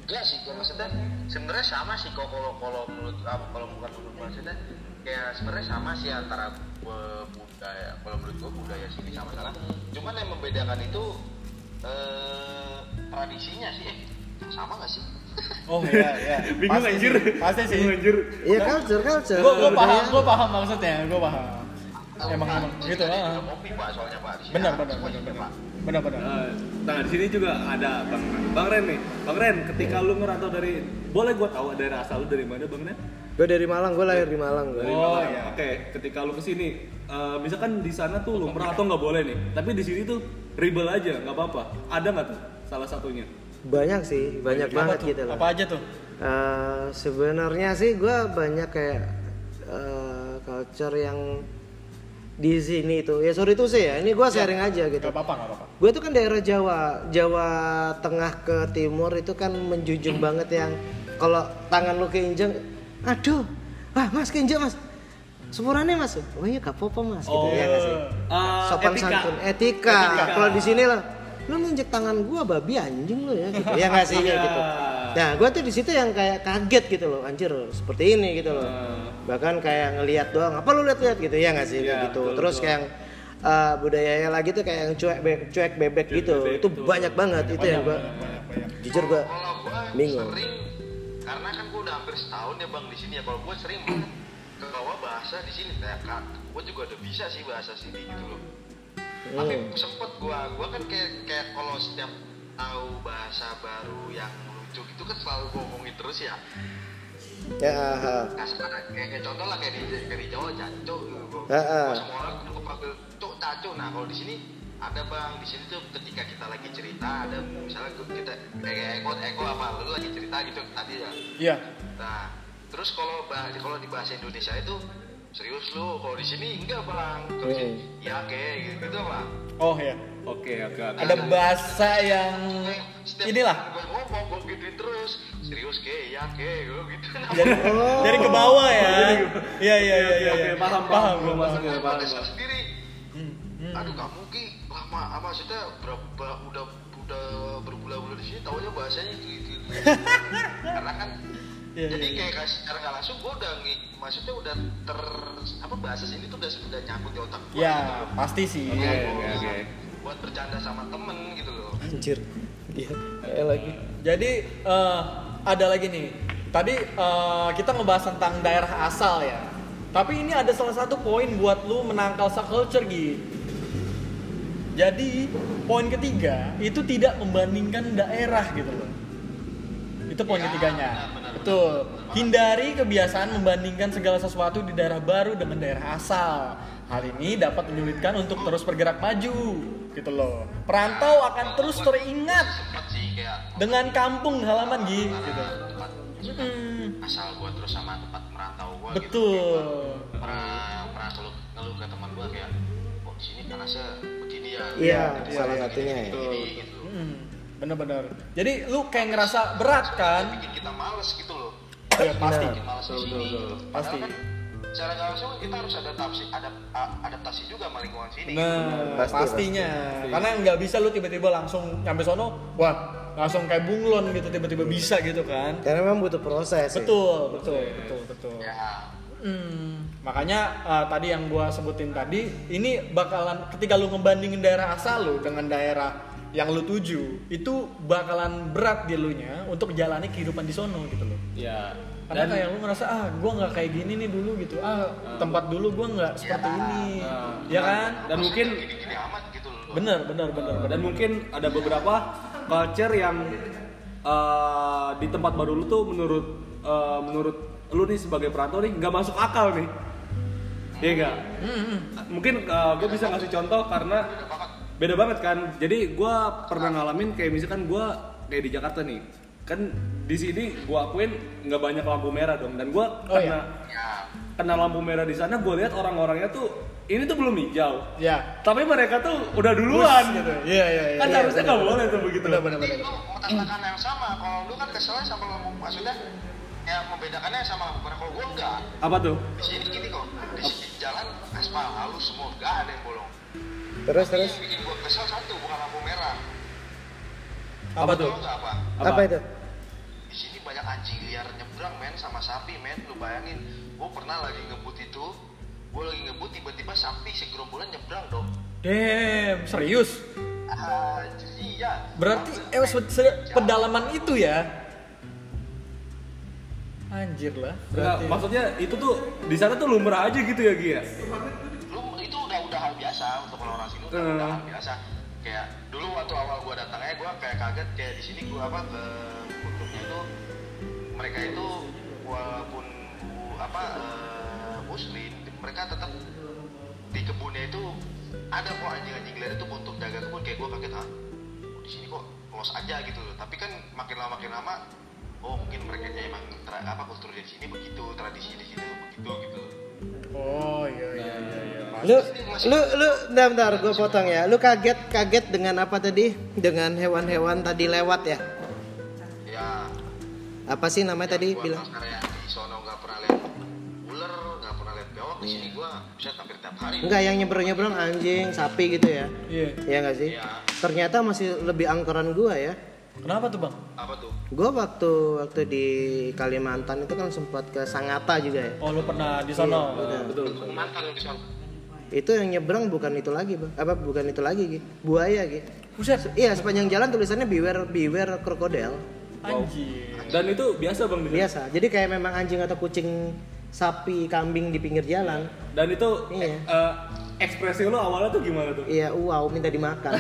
D: enggak sih. Kalau maksudnya sebenarnya sama sih kok kalau kalau menurut apa kalau bukan menurut maksudnya. Kayak sebenarnya sama sih antara budaya kalau menurut gua budaya sini sama sana. Cuman yang membedakan itu eh tradisinya sih. Eh sama gak sih?
B: Oh iya, iya.
C: bingung anjir.
B: Pasti sih.
C: bingung anjir.
A: Iya culture, culture.
B: Gue gue paham, gue paham maksudnya, gue paham. Emang emang
D: itu
B: gitu lah. Benar, benar, benar,
D: juga,
B: benar. Benar, benar.
C: Eh, nah di sini juga ada bang bang Ren nih bang Ren ketika lu ngerantau dari boleh gua tahu dari asal lu dari mana bang Ren
A: Gue dari Malang, gue lahir di Malang. Gua.
C: dari
B: Oh,
C: Malang.
B: iya.
C: oke ketika lu ke sini eh, misalkan di sana tuh lumrah atau nggak boleh nih tapi di sini tuh ribel aja nggak apa-apa ada nggak tuh salah satunya
A: Banyak sih, banyak
B: Apa
A: banget
B: tuh?
A: gitu loh.
B: Apa aja tuh?
A: Eh, sebenarnya sih gue banyak kayak eh, culture yang di sini itu. Ya sorry tuh sih ya. Ini gue sharing aja gitu.
B: Gak apa-apa, gak apa-apa.
A: gue tuh kan daerah Jawa. Jawa Tengah ke Timur itu kan menjunjung banget yang kalau tangan lu keinjek aduh ah mas keinjek mas. Semurannya mas? Oh iya gak apa-apa mas. Gitu ya nggak sih?
C: Eh,
A: sopan
C: etika.
A: santun. Etika,
C: Etika.
A: kalau di sini lah lu nginjek tangan gua babi anjing lu ya gitu. Ya nggak sih
C: Iya.
A: gitu nah. Gua tuh di situ yang kayak kaget gitu loh anjir seperti ini gitu loh. Bahkan kayak ngelihat doang apa lu lihat-lihat gitu ya nggak sih
C: Iya,
A: gitu.
C: betul,
A: terus
C: betul.
A: kayak yang uh, budayanya lagi tuh kayak yang cuek be- cuek bebek
C: Cuek
A: gitu.
C: bebek,
A: itu
C: betul.
A: banyak banget itu yang gua
B: Banyak, banyak.
A: jujur gua
D: kalau gua
A: bingung.
D: sering karena kan gua udah hampir setahun ya bang di sini ya. Kalau gua sering banget ke bawah bahasa di sini. Kayak kan gua juga udah bisa sih bahasa sini gitu loh. Tapi
A: Hmm.
D: sempet gua gua kan kayak kayak kalau setiap tahu bahasa baru yang lucu gitu kan selalu ngomongin terus ya.
A: Ya aha.
D: kasar kayak, kayak contoh lah kayak di kayak di Jawa jancuk gitu gua. Semua orang tuh panggil cuk tacu nah kalau di sini ada bang. Di sini tuh ketika kita lagi cerita ada misalnya kita kayak Eko Eko apa lu lagi cerita gitu tadi ya.
B: Iya.
D: Nah, terus kalau bah- kalau di bahasa Indonesia itu serius lu, kalau di sini enggak bang. Terus
A: Hmm.
D: ya kayak gitu, gitu bang.
B: Oh iya.
C: oke oke oke
B: Ada bahasa yang
D: Setiap
B: inilah.
D: gue ngomong gue gituin terus, serius ke, ya ke, gue gitu.
B: Jadi
A: Oh.
B: dari ke bawah ya. Iya iya iya
C: Oke,
B: iya.
C: oke,
B: iya.
C: paham, paham, ya,
D: Gue
C: paham,
D: kesel
C: paham.
D: sendiri.
B: Hmm,
D: Aduh kamu ki lama, apa maksudnya berapa udah udah berbulan-bulan di sini taunya bahasanya itu itu, itu. karena kan
B: Iya,
D: jadi
B: iya,
D: kayak kasih secara nggak langsung gue udah maksudnya udah ter apa bahasa sini tuh udah udah nyangkut di otak gue
B: Ya,
D: gitu
B: pasti sih.
C: Oke,
D: Kayak
C: oke, oke.
D: buat bercanda sama temen gitu loh
A: Anjir. Iya. Kayak lagi.
B: Jadi eh, ada lagi nih. Tadi eh, kita ngebahas tentang daerah asal ya. Tapi ini ada salah satu poin buat lu menangkal subculture Gi. Jadi poin ketiga itu tidak membandingkan daerah gitu loh. Itu poin
D: Ya,
B: ketiganya.
D: benar, benar,
B: Betul. Hindari kebiasaan membandingkan segala sesuatu di daerah baru dengan daerah asal. Hal ini dapat menyulitkan untuk terus bergerak maju gitu loh. Perantau akan terus teringat dengan kampung halaman Gi gitu.
D: asal gue terus sama tempat merantau gue gitu
B: betul.
D: pernah pernah ngeluh ngeluh ke teman gue kayak kok di sini panasnya begini ya
A: Iya,
D: Gitu,
A: salah satunya ya.
D: gitu
B: Mm, bener-bener. Jadi lu kayak ngerasa berat kan?
D: bikin kita males gitu loh
B: Ya pasti.
D: bikin males di sini.
B: Pasti.
D: Padahal kan secara nggak langsung kita harus adaptasi adap, adaptasi juga sama lingkungan sini
B: Nah,
A: Pasti,
B: pastinya. Karena nggak bisa lu tiba-tiba langsung nyampe sono, wah langsung kayak bunglon gitu tiba-tiba bisa gitu kan?
A: Karena memang butuh proses. ya.
B: Betul, betul, betul, betul.
D: ya
B: Hmm, makanya uh, tadi yang gua sebutin tadi, ini bakalan ketika lu ngebandingin daerah asal lu dengan daerah yang lu tuju, itu bakalan berat di lu nya untuk menjalani kehidupan di sono gitu loh.
C: Ya.
B: Karena
C: Dan
B: kayak lu ngerasa ah gua nggak kayak gini nih dulu gitu, ah tempat dulu gua nggak seperti ini,
C: Nah,
B: ya kan?
C: dan mungkin
D: gini-gini amat gitu loh
B: Bener, bener, bener, bener.
C: dan mungkin ada beberapa culture yang eh, di tempat baru lu tuh menurut eh, menurut lu nih sebagai perantau nih nggak masuk akal nih Iya enggak? Mungkin gue bisa ngasih contoh karena beda banget kan. Jadi gue pernah ngalamin kayak misalkan gue kayak di Jakarta nih, kan di sini gue akuin nggak banyak lampu merah dong. Dan gue
B: Oh,
C: kena
D: ya
C: kena lampu merah di sana, gue lihat orang-orangnya tuh ini tuh belum hijau.
B: Ya.
C: Tapi mereka tuh udah duluan gitu.
B: Iya, iya, iya.
C: Kan
B: iya,
C: harusnya nggak boleh tuh begitu.
D: Jadi
B: bener.
D: lu mengatakan yang sama kalau lu kan keselnya sama lampu maksudnya ya membedakannya sama lampu merah kalau gua enggak
C: Apa tuh?
D: di sini gini kok di sini jalan aspal halus semua enggak ada yang bolong
A: Terus
D: Tapi
A: terus
D: yang bikin gua kesel satu bukan lampu merah
C: Apa tuh?
D: Tahu nggak apa
A: apa, itu?
D: di sini banyak anjing liar nyebrang men sama sapi men lu bayangin gua pernah lagi ngebut itu gua lagi ngebut tiba-tiba sapi segerombolan nyebrang dong
B: Damn, serius.
D: ah iya
B: Berarti eh se- se- pedalaman itu ya? Anjir lah. Berarti.
C: maksudnya itu tuh di sana tuh lumrah aja gitu ya Gia.
D: Hal biasa untuk orang sini udah,
C: Hmm.
D: udah hal biasa kayak dulu waktu awal gua datangnya gua kayak kaget kayak di sini gua apa ke kutubnya itu mereka itu walaupun bu- apa eh, muslim mereka tetap di kebunnya itu ada kok anjing-anjing liar itu untuk jaga kebun kayak gua kaget ah di sini kok los aja gitu tapi kan makin lama makin lama oh mungkin mereka emang tra- apa kultur di sini begitu tradisi di sini begitu gitu
B: Oh iya iya iya. iya.
A: Lu lu lu bentar, bentar gue potong ya. Lu kaget kaget dengan apa tadi? Dengan hewan-hewan tadi lewat ya?
D: ya
A: Apa sih namanya tadi
D: gua
A: bilang?
D: di sono nggak pernah lihat ular nggak pernah lihat bewok di sini gua bisa hampir tiap hari
A: Enggak yang nyebrang-nyebrang anjing, sapi gitu ya.
B: Iya.
A: Iya enggak sih?
D: Iya.
A: Ternyata masih lebih angkeran gua ya.
B: Kenapa tuh bang?
D: apa tuh
A: Gua waktu waktu di Kalimantan itu kan sempat ke Sangatta juga ya.
B: Oh lu pernah di sono?
C: Betul.
D: mantan di sono
A: Itu yang nyebrang bukan itu lagi, Bang. Apa bukan itu lagi, Gi? Buaya, Gi.
B: Buset.
A: Iya, sepanjang jalan tulisannya beware beware krokodil.
B: Anjir.
C: Dan itu biasa bang di sana?
A: Biasa. Jadi kayak memang anjing atau kucing, sapi, kambing di pinggir jalan.
C: Dan itu
A: Iya.
C: eh, ekspresi lo awalnya tuh gimana tuh?
A: Iya, wow, minta dimakan.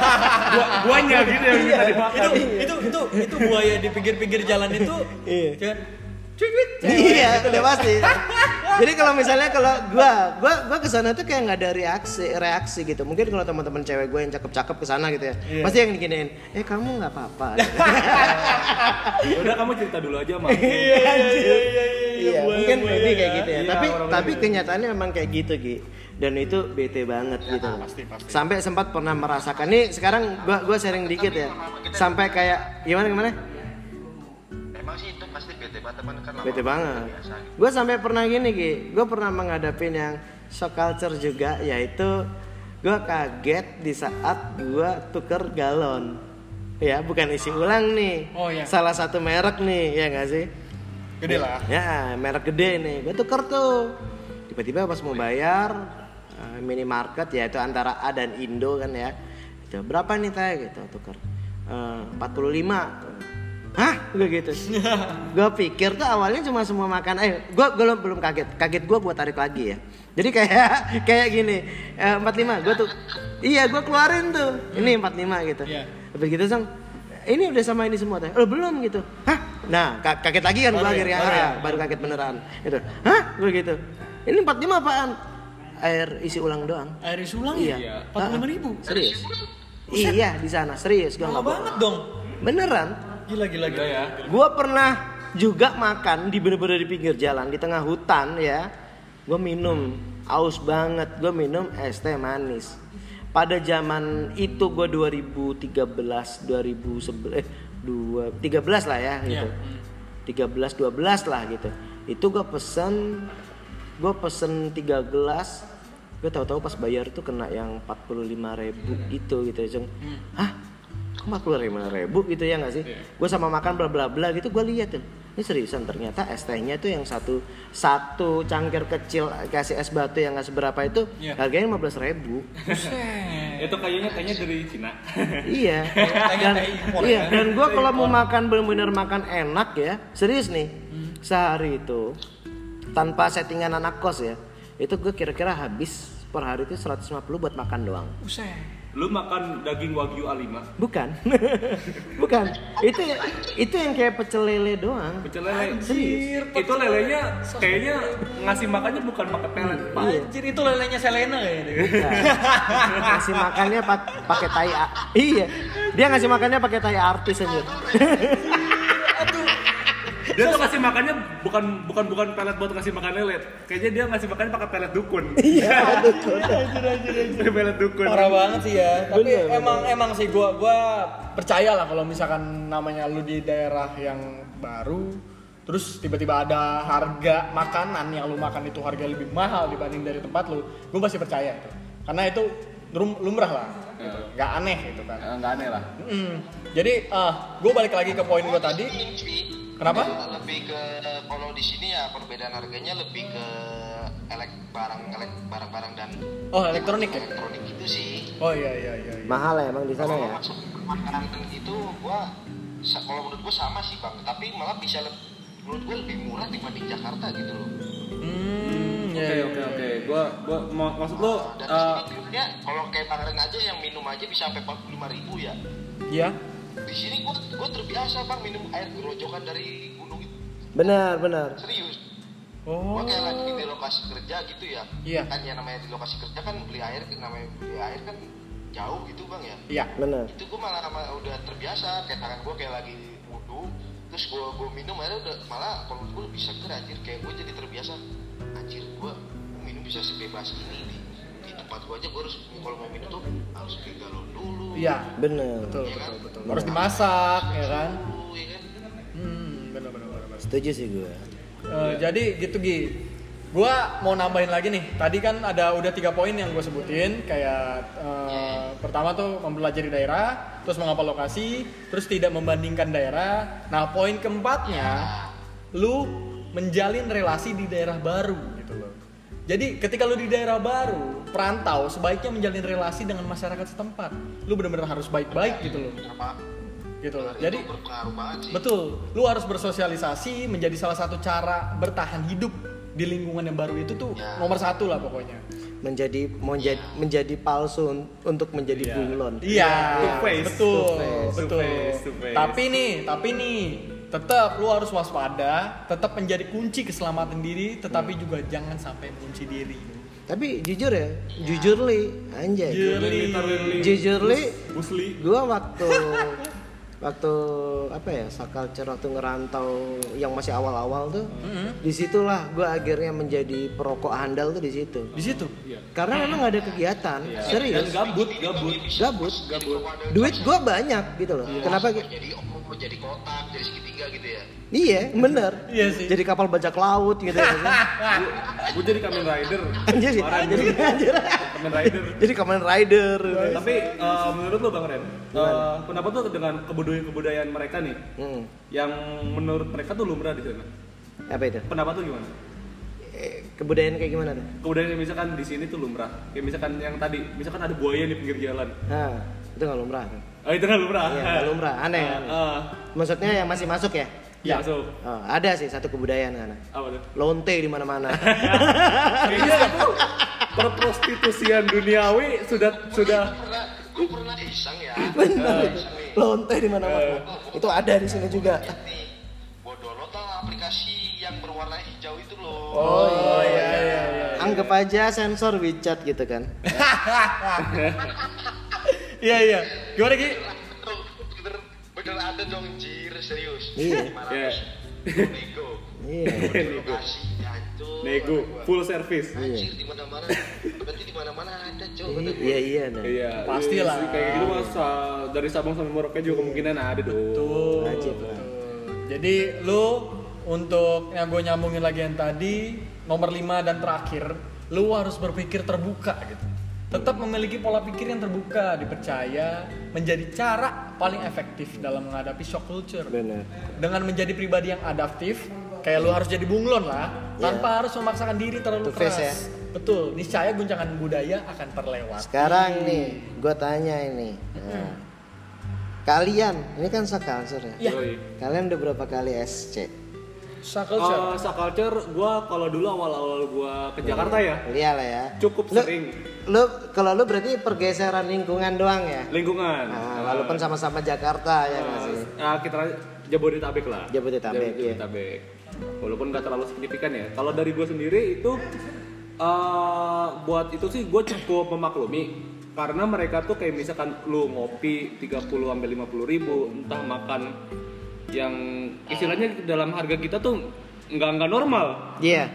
C: Gua, guanya gitu yang minta dimakan.
B: itu itu itu itu buaya di pinggir-pinggir jalan itu.
A: Iya.
B: Kan?
A: Iya, udah pasti. Jadi kalau misalnya kalau gua, gua gua ke sana tuh kayak nggak ada reaksi reaksi gitu. Mungkin kalau teman-teman cewek gue yang cakep-cakep ke sana gitu ya.
B: Iya.
A: Pasti yang diginiin, "Eh, kamu nggak apa-apa."
C: Udah kamu cerita dulu aja mah.
B: Iya iya iya iya.
A: Iya,
B: buaya,
A: mungkin
B: buaya
A: maybe kayak gitu ya.
C: Iya,
A: tapi tapi
C: gitu.
A: kenyataannya emang kayak gitu, Gi. Dan itu bete banget gitu.
B: pasti, pasti.
A: Sampai sempat pernah merasakan. Nih sekarang gua gua sharing dikit ya. Sampai kayak gimana gimana?
D: Emang sih itu pasti bete banget teman kan lama-
A: Bete banget.
D: biasa gitu.
A: Gue sampai pernah gini Gi, gue pernah menghadapin yang shock culture juga, yaitu gue kaget di saat gue tuker galon. ya bukan isi ulang nih
B: Oh, iya.
A: salah satu merek nih ya nggak sih
B: Gede lah.
A: ya merek gede nih gue tuker tuh tiba-tiba pas mau bayar eh, minimarket ya itu antara A dan Indo kan ya itu berapa nih teh gitu tuker Eh, 45 hah? Gue gitu. Gue pikir tuh awalnya cuma semua makan. Eh gue belum belum kaget. Kaget gue gue tarik lagi ya. Jadi kayak kayak gini. Eh, 45 gue tuh iya gue keluarin tuh. Ini 45 gitu.
B: Iya.
A: Habis gitu sang ini udah sama ini semua teh? Oh belum gitu. Hah? Nah ka- kaget lagi kan gue
B: ya,
A: akhirnya.
B: Baru ya.
A: ah, baru kaget beneran. Gitu. Hah? Gue gitu. Ini 45 apaan? Air isi ulang doang.
B: Air sulang
A: iya.
B: ya? 45 ribu.
A: serius? Iya di sana. Serius gue nggak bohong.
B: banget dong.
A: beneran
B: Gila gila gila
C: ya.
A: Gua pernah juga makan di bener-bener di pinggir jalan di tengah hutan ya. Gue minum aus banget. Gue minum es teh manis. Pada zaman itu gue 2013 2011 eh dua 13 lah ya gitu. 13 12 lah gitu. Itu gue pesen gue pesen 3 gelas gue tahu-tahu pas bayar tuh kena yang 45.000 ribu gitu gitu Jeng. hah kok 45 ribu gitu ya nggak sih gue sama makan bla bla bla gitu gue lihat tuh ini seriusan ternyata es tehnya tuh yang satu satu cangkir kecil kasih es batu yang nggak seberapa itu
B: Iya.
A: harganya 15.000 ribu
B: Buset.
C: Itu kayaknya kayaknya dari Cina.
A: iya dan iya
B: ya.
A: dan gue kalau mau makan bener-bener makan enak ya serius nih sehari itu tanpa settingan anak kos ya itu gue kira-kira habis per hari itu 150 buat makan doang
B: Buset.
C: Lu makan daging wagyu A5,
A: bukan bukan itu itu yang kayak pecel lele doang
C: pecel lele.
B: Anjir,
C: Itu lelenya kayaknya ngasih makannya bukan pakai pelet.
A: Iya.
B: Anjir itu lelenya Selena kayaknya.
A: Bukan. ngasih makannya pak- pakai tai iya dia ngasih makannya pakai tai artis aja
C: Dia tuh ngasih makannya bukan bukan bukan pelet buat ngasih makan lele. Kayaknya dia ngasih makannya pakai pelet dukun.
A: iya betul
C: pelet dukun.
B: Parah banget sih ya. Tapi
A: Bener, bener.
B: emang emang sih gua gua percaya lah kalau misalkan namanya lu di daerah yang baru terus tiba-tiba ada harga makanan yang lu makan itu harga lebih mahal dibanding dari tempat lu, gue pasti percaya itu. Karena itu lum- lumrah lah, gitu. nggak aneh itu kan.
C: Nggak aneh lah.
B: Mm. Jadi, ah, gue balik lagi ke poin gue tadi. Kenapa?
D: lebih ke kalau di sini ya perbedaan harganya lebih ke elek barang elek barang-barang dan
B: Oh, elektronik ya?
D: elektronik itu sih
B: Oh iya iya iya. iya.
A: mahal ya emang di sana
D: kalau
A: ya
D: masuk makanan itu gua kalau menurut gua sama sih bang tapi malah bisa le- menurut gua lebih murah dibanding Jakarta gitu loh
B: Hmm, iya,
C: Oke
B: iya,
C: oke oke. Gua gua mau- maksud lo
D: sini minumnya kalau kayak bareng aja yang minum aja bisa sampai 45 ribu ya
B: Iya.
D: Di sini gua gua terbiasa bang minum air gerojokan dari gunung itu.
A: Benar benar.
D: Serius.
B: Oh.
D: gua kayak lagi di lokasi kerja gitu ya.
B: Iya.
D: kan ya namanya di lokasi kerja kan beli air namanya beli air kan jauh gitu bang ya.
B: Iya.
A: benar.
D: Itu gue malah sama- udah terbiasa kayak tangan gue kayak lagi wudhu terus gue gue minum airnya udah malah kalau gue lebih seger anjir. Kayak gue jadi terbiasa anjir gue minum bisa sebebas ini tempat gue aja gue harus kalau mau minum tuh harus beli galon dulu
B: Iya.
A: benar
B: Betul
D: Iya kan?
B: betul betul. Harus dimasak ya kan?
D: dulu ya kan
B: Hmm, benar benar benar. benar.
A: setuju sih gue
B: Eh, jadi gitu Gi. Gua mau nambahin lagi nih. Tadi kan ada udah tiga poin yang gue sebutin kayak eh, pertama tuh mempelajari daerah, terus mengapa lokasi, terus tidak membandingkan daerah. Nah, poin keempatnya lu menjalin relasi di daerah baru gitu loh. Jadi ketika lu di daerah baru, perantau sebaiknya menjalin relasi dengan masyarakat setempat. Lu benar-benar harus baik-baik gitu loh.
D: apa
B: Gitu loh. Jadi Betul, lu harus bersosialisasi menjadi salah satu cara bertahan hidup di lingkungan yang baru itu tuh
D: Ya.
B: nomor satu lah pokoknya.
A: menjadi menjadi menjadi palsu un- untuk menjadi bunglon
B: Iya,
C: face,
B: betul,
C: two face,
B: betul.
C: two face, two face.
B: Tapi nih, tapi nih, tetap lu harus waspada, tetap menjadi kunci keselamatan diri, tetapi juga jangan sampai mengunci diri.
A: Tapi jujur ya jujur li anjay. Jujur li
C: Busli.
A: gue waktu waktu apa ya sakalcer waktu ngerantau yang masih awal-awal tuh
B: Mm-hmm.
A: di situlah gue akhirnya menjadi perokok handal tuh di situ.
B: Di situ.
A: karena memang gak ada kegiatan
C: Dan
A: serius.
C: Gabut, gabut.
A: gabut. Duit gue banyak gitu loh. Kenapa?
D: Jadi jadi kotak jadi segitiga gitu ya
A: iya bener
B: Iya sih.
A: jadi kapal bajak laut gitu ya
C: Gue jadi Kamen Rider.
A: anjir sih jadi anjir
C: Kamen Rider.
A: Jadi Kamen Rider.
C: Tapi eh, menurut lo Bang Ren, eh, kenapa tuh dengan kebudayaan kebudayaan mereka nih
A: Hmm.
C: yang menurut mereka tuh lumrah di sana?
A: Apa itu?
C: Pendapat tuh gimana?
A: Eh, kebudayaan kayak gimana tuh?
C: Kebudayaan yang misalkan di sini tuh lumrah. Kayak misalkan yang tadi, misalkan ada buaya di pinggir jalan.
A: Nah, itu nggak lumrah.
C: Oh itu kan lumrah.
A: Iya, nggak lumrah. Aneh, aneh.
C: ah.
A: Maksudnya yang masih masuk ya?
C: Iya, masuk.
A: Oh, ada sih satu kebudayaan sana.
C: Apa tuh?
A: Lonte di mana-mana.
C: Kayaknya itu perprostitusian duniawi sudah sudah
D: pernah gue pernah iseng ya iseng nih
A: Lonte di mana-mana. Itu ada di sini juga.
D: download lah aplikasi yang berwarna hijau itu loh
B: Oh iya iya iya.
A: Anggap aja sensor WeChat gitu kan.
B: Iya iya. Gimana Ki?
D: Bener ada dong jir serius
A: Iya.
C: Iya.
D: nego
A: Iya.
D: lokasi hancur
C: nego full service.
D: anjir di mana mana berarti di mana mana ada cowok
A: Iya iya nah.
C: Iya,
B: Pastilah.
C: iya, Kayak gitu mas sa- dari Sabang sampai Merauke juga kemungkinan ada dong.
B: Tuh.
A: Wajib lah.
B: Jadi lu untuk yang gue nyambungin lagi yang tadi nomor 5 dan terakhir, lu harus berpikir terbuka gitu. Tetap memiliki pola pikir yang terbuka, dipercaya menjadi cara paling efektif dalam menghadapi shock culture.
A: Bener.
B: Dengan menjadi pribadi yang adaptif, kayak lu harus jadi bunglon lah, tanpa harus memaksakan diri terlalu
A: face
B: keras.
A: ya.
B: Betul, niscaya guncangan budaya akan terlewat.
A: Sekarang nih, gue tanya ini. Nah, kalian, ini kan subculture ya?
B: Iya.
C: Yoi.
A: Kalian udah berapa kali SC?
B: Shock culture.
C: Uh, subculture, gua kalau dulu awal-awal gua ke Jakarta ya,
A: Iya lah ya.
C: cukup
A: Lu-
C: sering
A: Lu kalau lu berarti pergeseran lingkungan doang ya?
C: lingkungan.
A: Nah, walaupun sama-sama Jakarta ya nggak sih?
C: Nah, kita Jabodetabek lah.
A: Jabodetabek, iya.
C: Jabodetabek. Walaupun nggak terlalu signifikan ya. Kalau dari gue sendiri itu eh buat itu sih gue cukup memaklumi karena mereka tuh kayak misalkan lu ngopi 30 sampai 50 ribu entah makan yang istilahnya dalam harga kita tuh nggak nggak normal
A: Iya.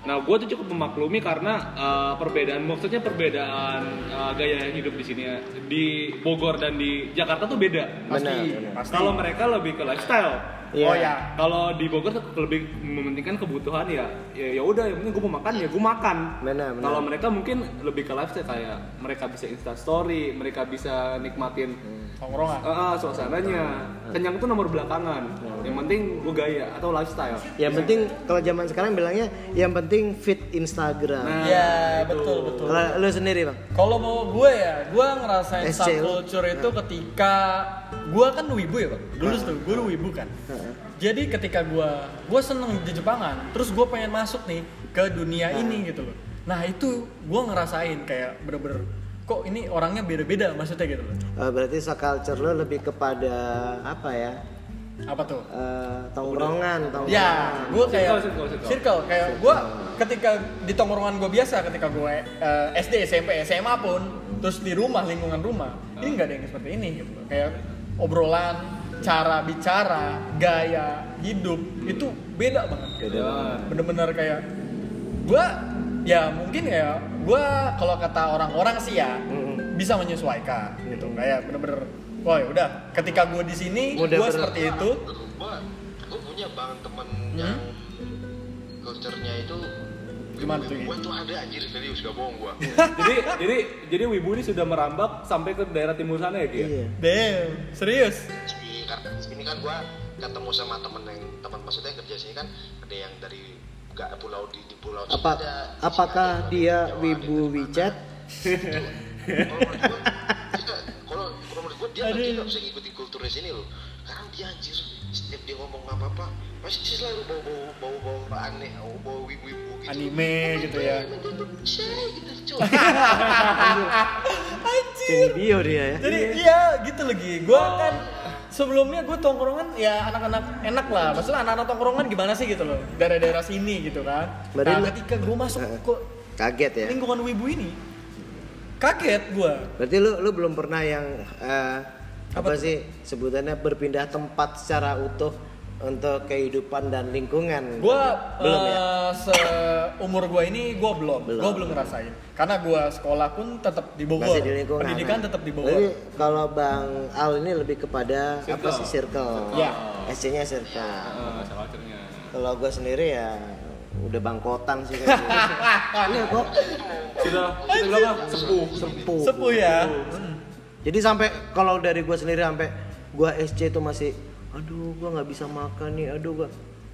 C: Nah, gue tuh cukup memaklumi karena uh, perbedaan, maksudnya perbedaan uh, gaya hidup di sini ya. Di Bogor dan di Jakarta tuh beda.
A: Benar,
B: Pasti, pasti.
C: Kalau mereka lebih ke lifestyle.
A: Iya.
B: Oh ya,
C: Kalau di Bogor tuh lebih mementingkan kebutuhan ya. Ya ya udah, yang penting gue mau makan ya gue makan.
A: Benar, benar.
C: Kalau mereka mungkin lebih ke lifestyle kayak mereka bisa insta story, mereka bisa nikmatin
B: tongkrongan.
C: uh, suasananya. Kenyang tuh nomor belakangan. Yang penting gue gaya atau lifestyle.
A: Yang penting kalau zaman sekarang bilangnya yang penting fit Instagram.
C: Nah,
B: Iya,
C: itu.
B: betul betul.
A: Kalau lu sendiri bang?
B: Kalau mau gue ya, gue ngerasain
A: SC
B: subculture itu ketika gue kan wibu ya bang. Dulu tuh gue wibu kan. Jadi ketika gue gue seneng di Jepangan, terus gue pengen masuk nih ke dunia ini gitu loh. Nah itu gue ngerasain kayak bener-bener kok ini orangnya beda-beda maksudnya gitu loh.
A: Eh, berarti subculture lu lebih kepada apa ya?
B: Apa tuh?
A: Eh, tongkrongan, tongkrongan.
B: Ya, gue kayak
C: Circle, circle, circle.
B: circle, kayak gue ketika di tongkrongan gue biasa, ketika gue eh, SD, SMP, SMA pun, terus di rumah lingkungan rumah, ini nggak ada yang seperti ini gitu loh. Kayak obrolan, cara bicara, gaya hidup itu beda banget.
A: Beda banget.
B: Bener-bener kayak gue, ya mungkin ya gue kalau kata orang-orang sih ya
A: Mm-mm.
B: bisa menyesuaikan gitu. Kayak bener-bener, wah udah, ketika gue di sini, gue seperti itu.
D: gua gua punya bang temen yang culture-nya itu
B: Gimana tuh,
D: gua tuh ada anjir serius gak bohong gua
C: jadi jadi jadi wibu ini sudah merambak sampai ke daerah timur sana ya Ki? ya?
A: Iya.
B: Damn, serius.
D: Ini kan ini kan gua ketemu sama temen yang teman maksudnya kerja sini kan ada yang dari gak pulau di, di pulau
A: Apa
D: ada, di sini
A: apakah
D: di
A: dia
D: Jawa
A: wibu
D: di.
A: WeChat?
D: Kalau kalau menurut gua dia nggak bisa ngikutin kulturnya sini loh karena dia anjir setiap dia ngomong apa apa pasti selalu bau bau bau bau aneh bau bau wibu wibu gitu
B: Anime gitu ya.
D: Gitu
A: Ini bio dia ya.
B: Jadi iya gitu lagi. Gua kan sebelumnya gue tongkrongan ya anak-anak enak lah. Maksudnya anak-anak tongkrongan gimana sih gitu loh. Daerah-daerah sini gitu kan.
A: Berarti
B: nah ketika gue masuk
A: Heeh.
B: ke
A: Kaget ya.
B: lingkungan wibu ini, kaget gue.
A: Berarti lu lu belum pernah yang eh, apa,
B: Apa
A: sih sebutannya berpindah tempat secara utuh untuk kehidupan dan lingkungan.
B: Gue
A: belum ya.
B: seumur gue ini gue belum,
A: Belum.
B: gue belum ngerasain. Karena gue sekolah pun tetap di Bogor,
A: Masih di lingkungan.
B: pendidikan
A: Nah,
B: tetap di Bogor.
A: kalau Bang Al ini lebih kepada apa
C: Circle.
A: sih circle.
B: Ya.
A: SC-nya circle.
C: Culture-nya.
A: Kalau gue sendiri ya udah bangkotan sih kayak gitu. Iya kok.
C: Sudah kita bilang apa? sepuh.
A: Sepuh.
B: Sepuh ya.
A: Jadi sampai kalau dari gua sendiri sampai gua SC itu masih aduh gua nggak bisa makan nih, aduh gua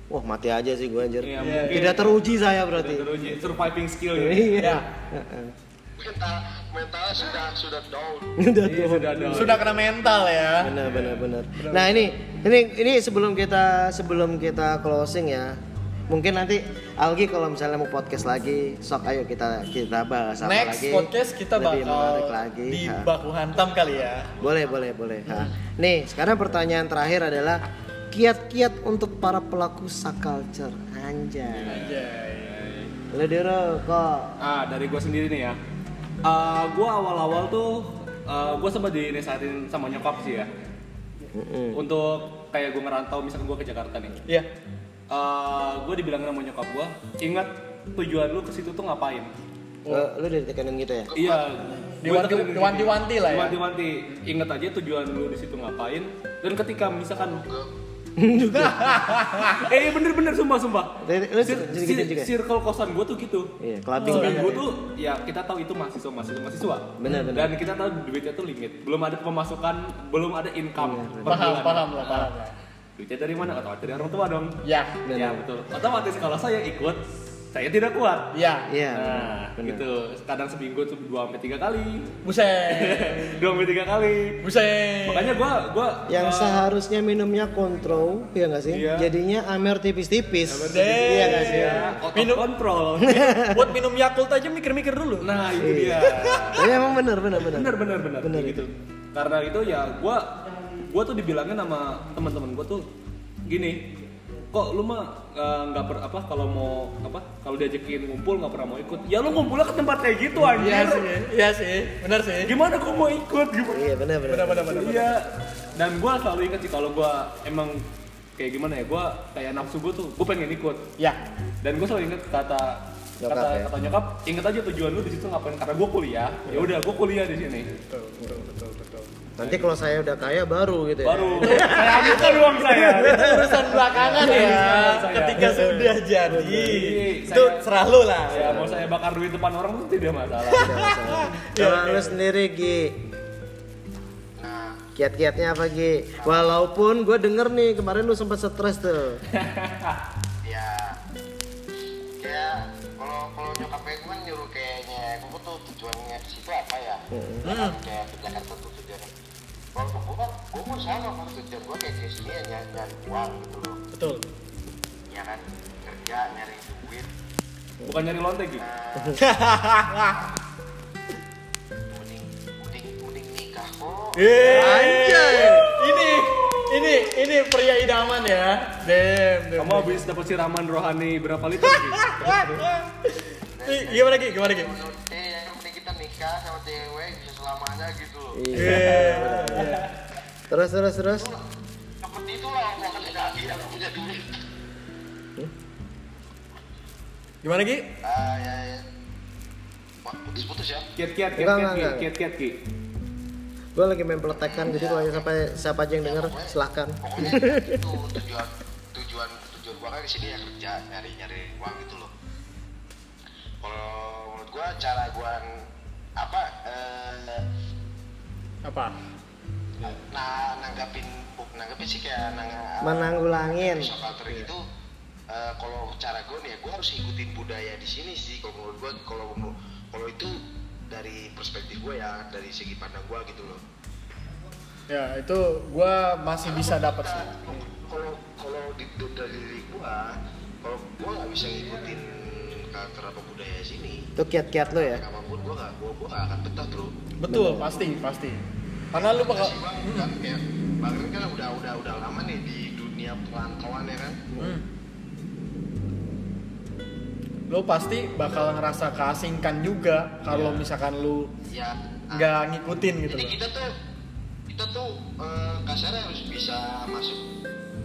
A: Wah mati aja sih gua anjir.
C: Iya,
B: Iya,
C: mungkin
A: Tidak teruji saya
C: Sudah
A: berarti.
C: teruji surviving skill ya.
A: Iya. Heeh.
D: mental mentalnya sudah sudah down
A: Udah
C: Iya,
A: tuh.
C: sudah ada.
B: Sudah kena mental ya.
A: benar benar benar nah ini ini ini sebelum kita sebelum kita closing ya mungkin nanti Algi kalau misalnya mau podcast lagi sok ayo kita kita bahas apa
B: Next
A: lagi
B: podcast kita
A: lebih
B: bakal
A: menarik lagi
B: di
A: Ha.
B: baku hantam kali ya.
A: boleh boleh boleh Ha. nih sekarang pertanyaan terakhir adalah kiat-kiat untuk para pelaku subculture anjay
B: Anjay.
A: lu dulu kok
C: Ah, dari gue sendiri nih ya. Eh, gue awal-awal tuh gue sempat dinasehatin sama nyokap sih ya.
A: Mm-mm.
C: Untuk kayak gue ngerantau misalkan gue ke Jakarta nih.
B: Iya.
C: Gue dibilangin sama nyokap gue, ingat tujuan lu ke situ tuh ngapain?
A: Lu- lu ditekanin gitu ya
C: Iya.
B: Diwanti-wanti lah ya.
C: Diwanti-wanti. Ingat aja tujuan lu di situ ngapain. Dan ketika misalkan eh iya, bener-bener sumpah sumpah.
A: Lu- gitu juga?
C: circle kosan gue tuh gitu.
A: iya clubbing
C: Seminggu
A: banget.
C: tuh ya kita tahu itu mahasiswa mahasiswa mahasiswa.
A: Benar, benar.
C: Dan kita tahu duitnya tuh limit. Belum ada pemasukan, belum ada income. per
B: Paham,
C: bulan.
B: paham lah, paham lah.
C: Duitnya dari mana? Otomatis dari orang tua dong.
B: Ya.
A: Benar.
C: Ya betul. Otomatis kalau saya ikut, saya tidak kuat.
B: Ya.
A: iya
C: Nah,
A: benar.
C: gitu. Kadang seminggu tuh dua sampai tiga kali.
B: Buset.
C: dua sampai tiga kali.
B: Buset.
C: Makanya gua gua
A: yang
C: uh,
A: seharusnya minumnya kontrol ya nggak sih
C: Iya.
A: jadinya amer tipis-tipis
B: Deh.
A: iya nggak sih
C: ya,
B: Minum-
C: control.
B: Buat minum Yakult aja mikir-mikir dulu.
C: nah, itu dia.
A: Iya emang bener bener bener
C: bener bener bener,
A: Bener
C: gitu. Karena itu ya gua gua tuh dibilangin sama teman-teman gua tuh gini, kok lu mah eh, nggak per apa kalau mau apa kalau diajakin ngumpul nggak pernah mau ikut ya lu ngumpulnya ke tempat kayak gitu anjir
B: Iya sih. Iya sih. Benar sih.
C: gimana gua mau ikut gimana
A: iya bener
B: Benar benar benar.
C: Iya. Dan gue selalu ingat sih kalau gue emang kayak gimana ya, gue kayak nafsu gue tuh, gue pengen ikut.
B: Ya.
C: Dan gue selalu ingat kata
A: Nyokap
C: kata
A: ya?
C: kata nyokap, ingat aja tujuan lu di situ ngapain? Karena gue kuliah. Ya udah, gue kuliah di sini.
B: Betul, betul, betul, betul.
A: Nanti kalau saya udah kaya baru gitu ya
C: Baru saya ambilkan uang saya.
B: Itu urusan belakangan ya.
C: Saya.
B: Ketika sudah jadi.
C: Saya-
B: Itu serah lu lah.
C: Ya mau saya bakar duit depan orang tuh tidak masalah.
A: kalau lu sendiri Gi
D: nah
A: kiat-kiatnya apa Gi walaupun gue denger nih kemarin lu sempat stres tuh
D: ya ya kalau kalau nyokap gue kan nyuruh kayaknya gue tuh tujuannya ke situ apa ya
A: Hmm.
D: kayak ke Jakarta kalau gue kan gue mau sama kan tujuan gue kayak ke sini ya nyari, nyari uang gitu loh
B: Betul.
D: ya kan kerja nyari duit
C: Bukan nyari lontek gitu.
D: mending mending mending nikah kok
B: Anjay. Ini ini ini pria idaman ya. Dem, dem.
C: Kamu habis dapat siraman rohani berapa liter gitu?
B: Gimana Ki? Gimana Ki?
D: Ya kita nikah sama cewek bisa selamanya gitu loh.
A: Iya. Terus terus terus?
D: Seperti itulah omongan laki yang punya duit.
B: Gimana Ki?
D: ah ya ya. Wah, putus-putus ya?
C: Kiat kiat kiat
A: Enggak,
C: kiat
A: enggak,
C: kiat
A: enggak.
C: kiat kiat ki.
A: gue lagi main peletekan jadi kalau siapa siapa aja yang denger silahkan
D: pokoknya itu tujuan tujuan tujuan gua kan di sini ya kerja nyari nyari uang gitu loh. Kalau menurut gua cara gua apa eh,
B: Apa?
D: nah nanggapin buk nanggapin sih kayak nang
A: menanggulangin
D: culture itu eh, kalau cara gue nih ya gue harus ikutin budaya di sini sih kalau menurut gue kalau menurut- kalau itu dari perspektif gue ya dari segi pandang gue gitu loh
B: Ya itu gua masih bisa dapat sih.
D: kalau kalau di, di- dari diri gue kalau gue nggak bisa ngikutin karakter apa budaya sini.
A: Itu kiat-kiat lo ya?
D: Apa pun gue nggak gue gue nggak akan betah bro.
B: Betul, pasti, pasti. Karena lu bakal
D: si bang kan? Kayak bang Rin kan udah udah udah lama nih di dunia perantauan ya kan?
B: Hmm. Lu pasti bakal ngerasa keasingkan juga kalau misalkan lu
D: ya
B: nggak ngikutin gitu
D: Jadi
B: loh.
D: kita tuh kita tuh eh, kasarnya harus bisa masuk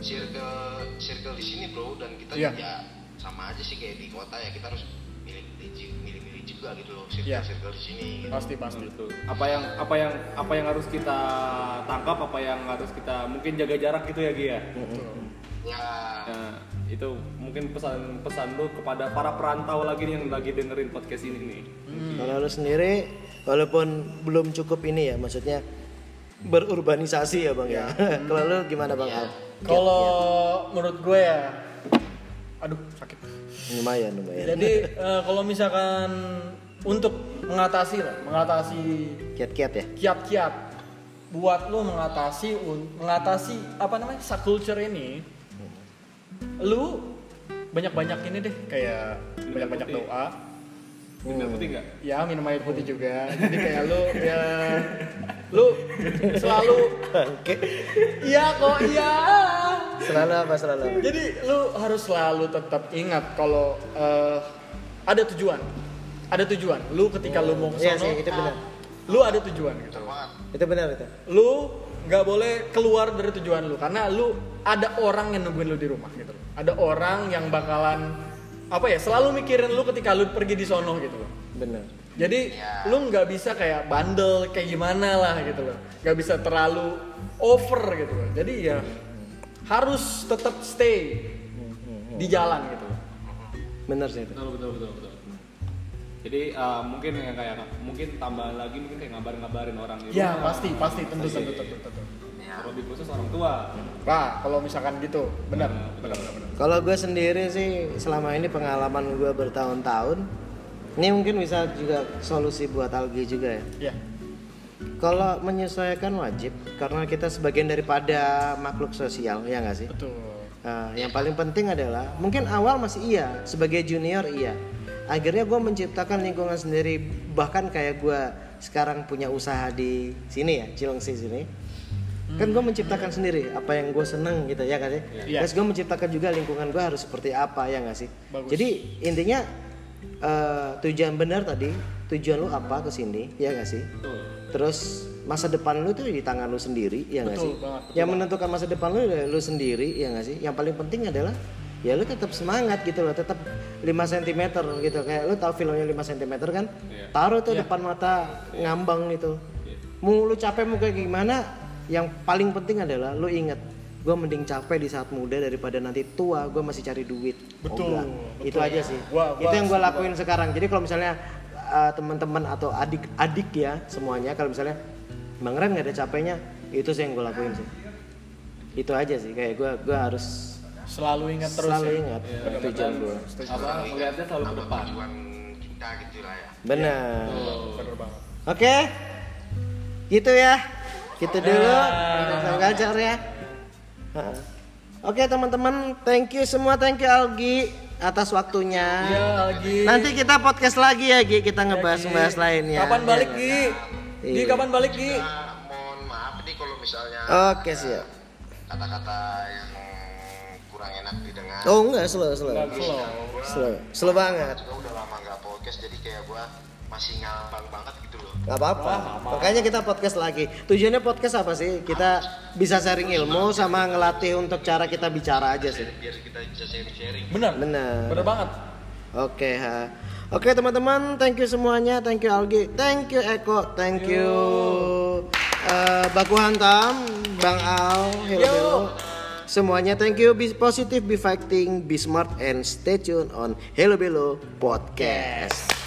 D: circle circle di sini bro. Dan kita
B: Iya.
D: ya sama aja sih kayak di kota ya kita harus milih milih milih, milih juga gitu loh circle
B: Iya.
D: circle di sini. Gitu.
B: Pasti, pasti.
C: Betul. Apa yang apa yang apa yang harus kita tangkap, apa yang harus kita mungkin jaga jarak gitu ya Gia.
D: Ya
C: Nah, itu mungkin pesan-pesan lu kepada para perantau lagi nih yang lagi dengerin podcast ini nih.
A: Kalau lu sendiri walaupun belum cukup ini ya maksudnya berurbanisasi ya Bang ya. Kalau lu gimana Bang Al?
B: Kalau menurut gue ya, aduh sakit.
A: Lumayan lumayan.
B: Jadi eh, kalau misalkan untuk mengatasi lah, mengatasi
A: Kiat-kiat ya.
B: kiat-kiat buat lo mengatasi un- mengatasi apa namanya subculture ini, lu banyak-banyak ini deh kayak banyak-banyak
C: putih.
B: doa,
C: Minum putih nggak?
B: ya minum air putih juga. Jadi kayak lu ya lu selalu
A: Oke.
B: iya kok iya.
A: Selalu apa selalu? apa?
B: Jadi lu harus selalu tetap ingat kalau eh, ada tujuan. Ada tujuan. Lu ketika lu mau ke
A: Iya
B: sono,
A: sih, itu benar.
B: lu ada tujuan gitu.
A: Itu benar itu.
B: Lu nggak boleh keluar dari tujuan lu karena lu ada orang yang nungguin lu di rumah gitu. loh. Ada orang yang bakalan apa ya selalu mikirin lu ketika lu pergi di sono gitu loh.
A: Benar.
B: Jadi lu nggak bisa kayak bandel kayak gimana lah gitu loh. Nggak bisa terlalu over gitu loh. Jadi ya harus tetap stay di jalan gitu.
A: Benar sih itu.
C: Betul betul betul betul. Jadi uh, mungkin yang kayak mungkin tambahan lagi mungkin kayak ngabar-ngabarin orang di
B: Ya pasti pasti tentu
C: Pasti.
B: tentu tentu tentu.
C: Terlebih khusus orang tua.
B: Pak kalau misalkan gitu benar benar benar. benar.
A: Kalau gue sendiri sih selama ini pengalaman gue bertahun-tahun, ini mungkin bisa juga solusi buat algi juga ya.
B: Ya
A: Kalau menyesuaikan wajib, karena kita sebagian daripada makhluk sosial, ya nggak sih?
B: betul.
A: Nah, yang paling penting adalah mungkin awal masih iya, sebagai junior iya. Akhirnya gue menciptakan lingkungan sendiri, bahkan kayak gue sekarang punya usaha di sini ya, Cilengsi sini. Kan gue menciptakan sendiri apa yang gue seneng gitu ya kan sih.
B: Iya.
A: Terus gue menciptakan juga lingkungan gue harus seperti apa ya nggak sih.
B: Bagus.
A: Jadi intinya eh, tujuan benar tadi, tujuan lu apa ke sini ya nggak sih.
C: Betul.
A: Terus masa depan lu tuh di tangan lu sendiri ya nggak sih.
B: banget, betul
A: yang menentukan masa depan lu ya lu sendiri ya nggak sih. Yang paling penting adalah ya lu tetap semangat gitu loh, tetap 5 cm gitu. Kayak lu tahu filmnya 5 cm kan?
C: Iya.
A: Taruh tuh depan mata ngambang gitu. Mau lu capek mau kayak gimana? Yang paling penting adalah lu inget gue mending capek di saat muda daripada nanti tua gue masih cari duit
B: Betul,
A: Ogah.
B: betul.
A: itu aja sih
B: Gua- gua
A: itu yang gue lakuin sekarang jadi kalau misalnya uh, teman-teman atau adik-adik ya semuanya. Kalau misalnya bang Ren nggak ada capeknya itu sih yang gue lakuin sih. Itu aja sih kayak gue gue harus
B: Selalu ingat terus.
A: selalu
B: ya.
A: ingat
C: Iya,
A: tujuan gue
C: Apa melihatnya selalu ke depan.
D: kita gitu lah ya.
A: Benar.
B: Banget.
A: oke? Gitu ya. Gitu dulu.
B: Ya.
A: Sang Gajar ya oke teman-teman thank you semua. Thank you Algi atas waktunya
B: Iya lagi.
A: nanti kita podcast lagi ya Gi kita ngebahas-ngebahas lainnya
B: Kapan balik Gi? Gi
A: Iya.
B: kapan balik Gi?
D: Mohon maaf nih kalau misalnya
A: oke siap
D: kata-kata yang kurang enak didengar
A: oh enggak slow slow
B: Slow.
A: slow slow banget
D: juga udah lama nggak podcast jadi kayak gua masih ngambang banget gitu loh.
A: Nggak apa-apa. Makanya kita podcast lagi. Tujuannya podcast apa sih? Kita bisa sharing ilmu sama ngelatih untuk cara kita bicara aja sih.
D: Biar kita bisa sharing-sharing.
B: Bener.
A: benar.
B: Bener banget.
A: Oke ha. Oke teman-teman, thank you semuanya, thank you Algi, thank you Eko, thank you. Eh, Baku Hantam, Bang Al, Hello. Hello. Semuanya thank you, be positive, be fighting, be smart, and stay tuned on Hello Bello Podcast.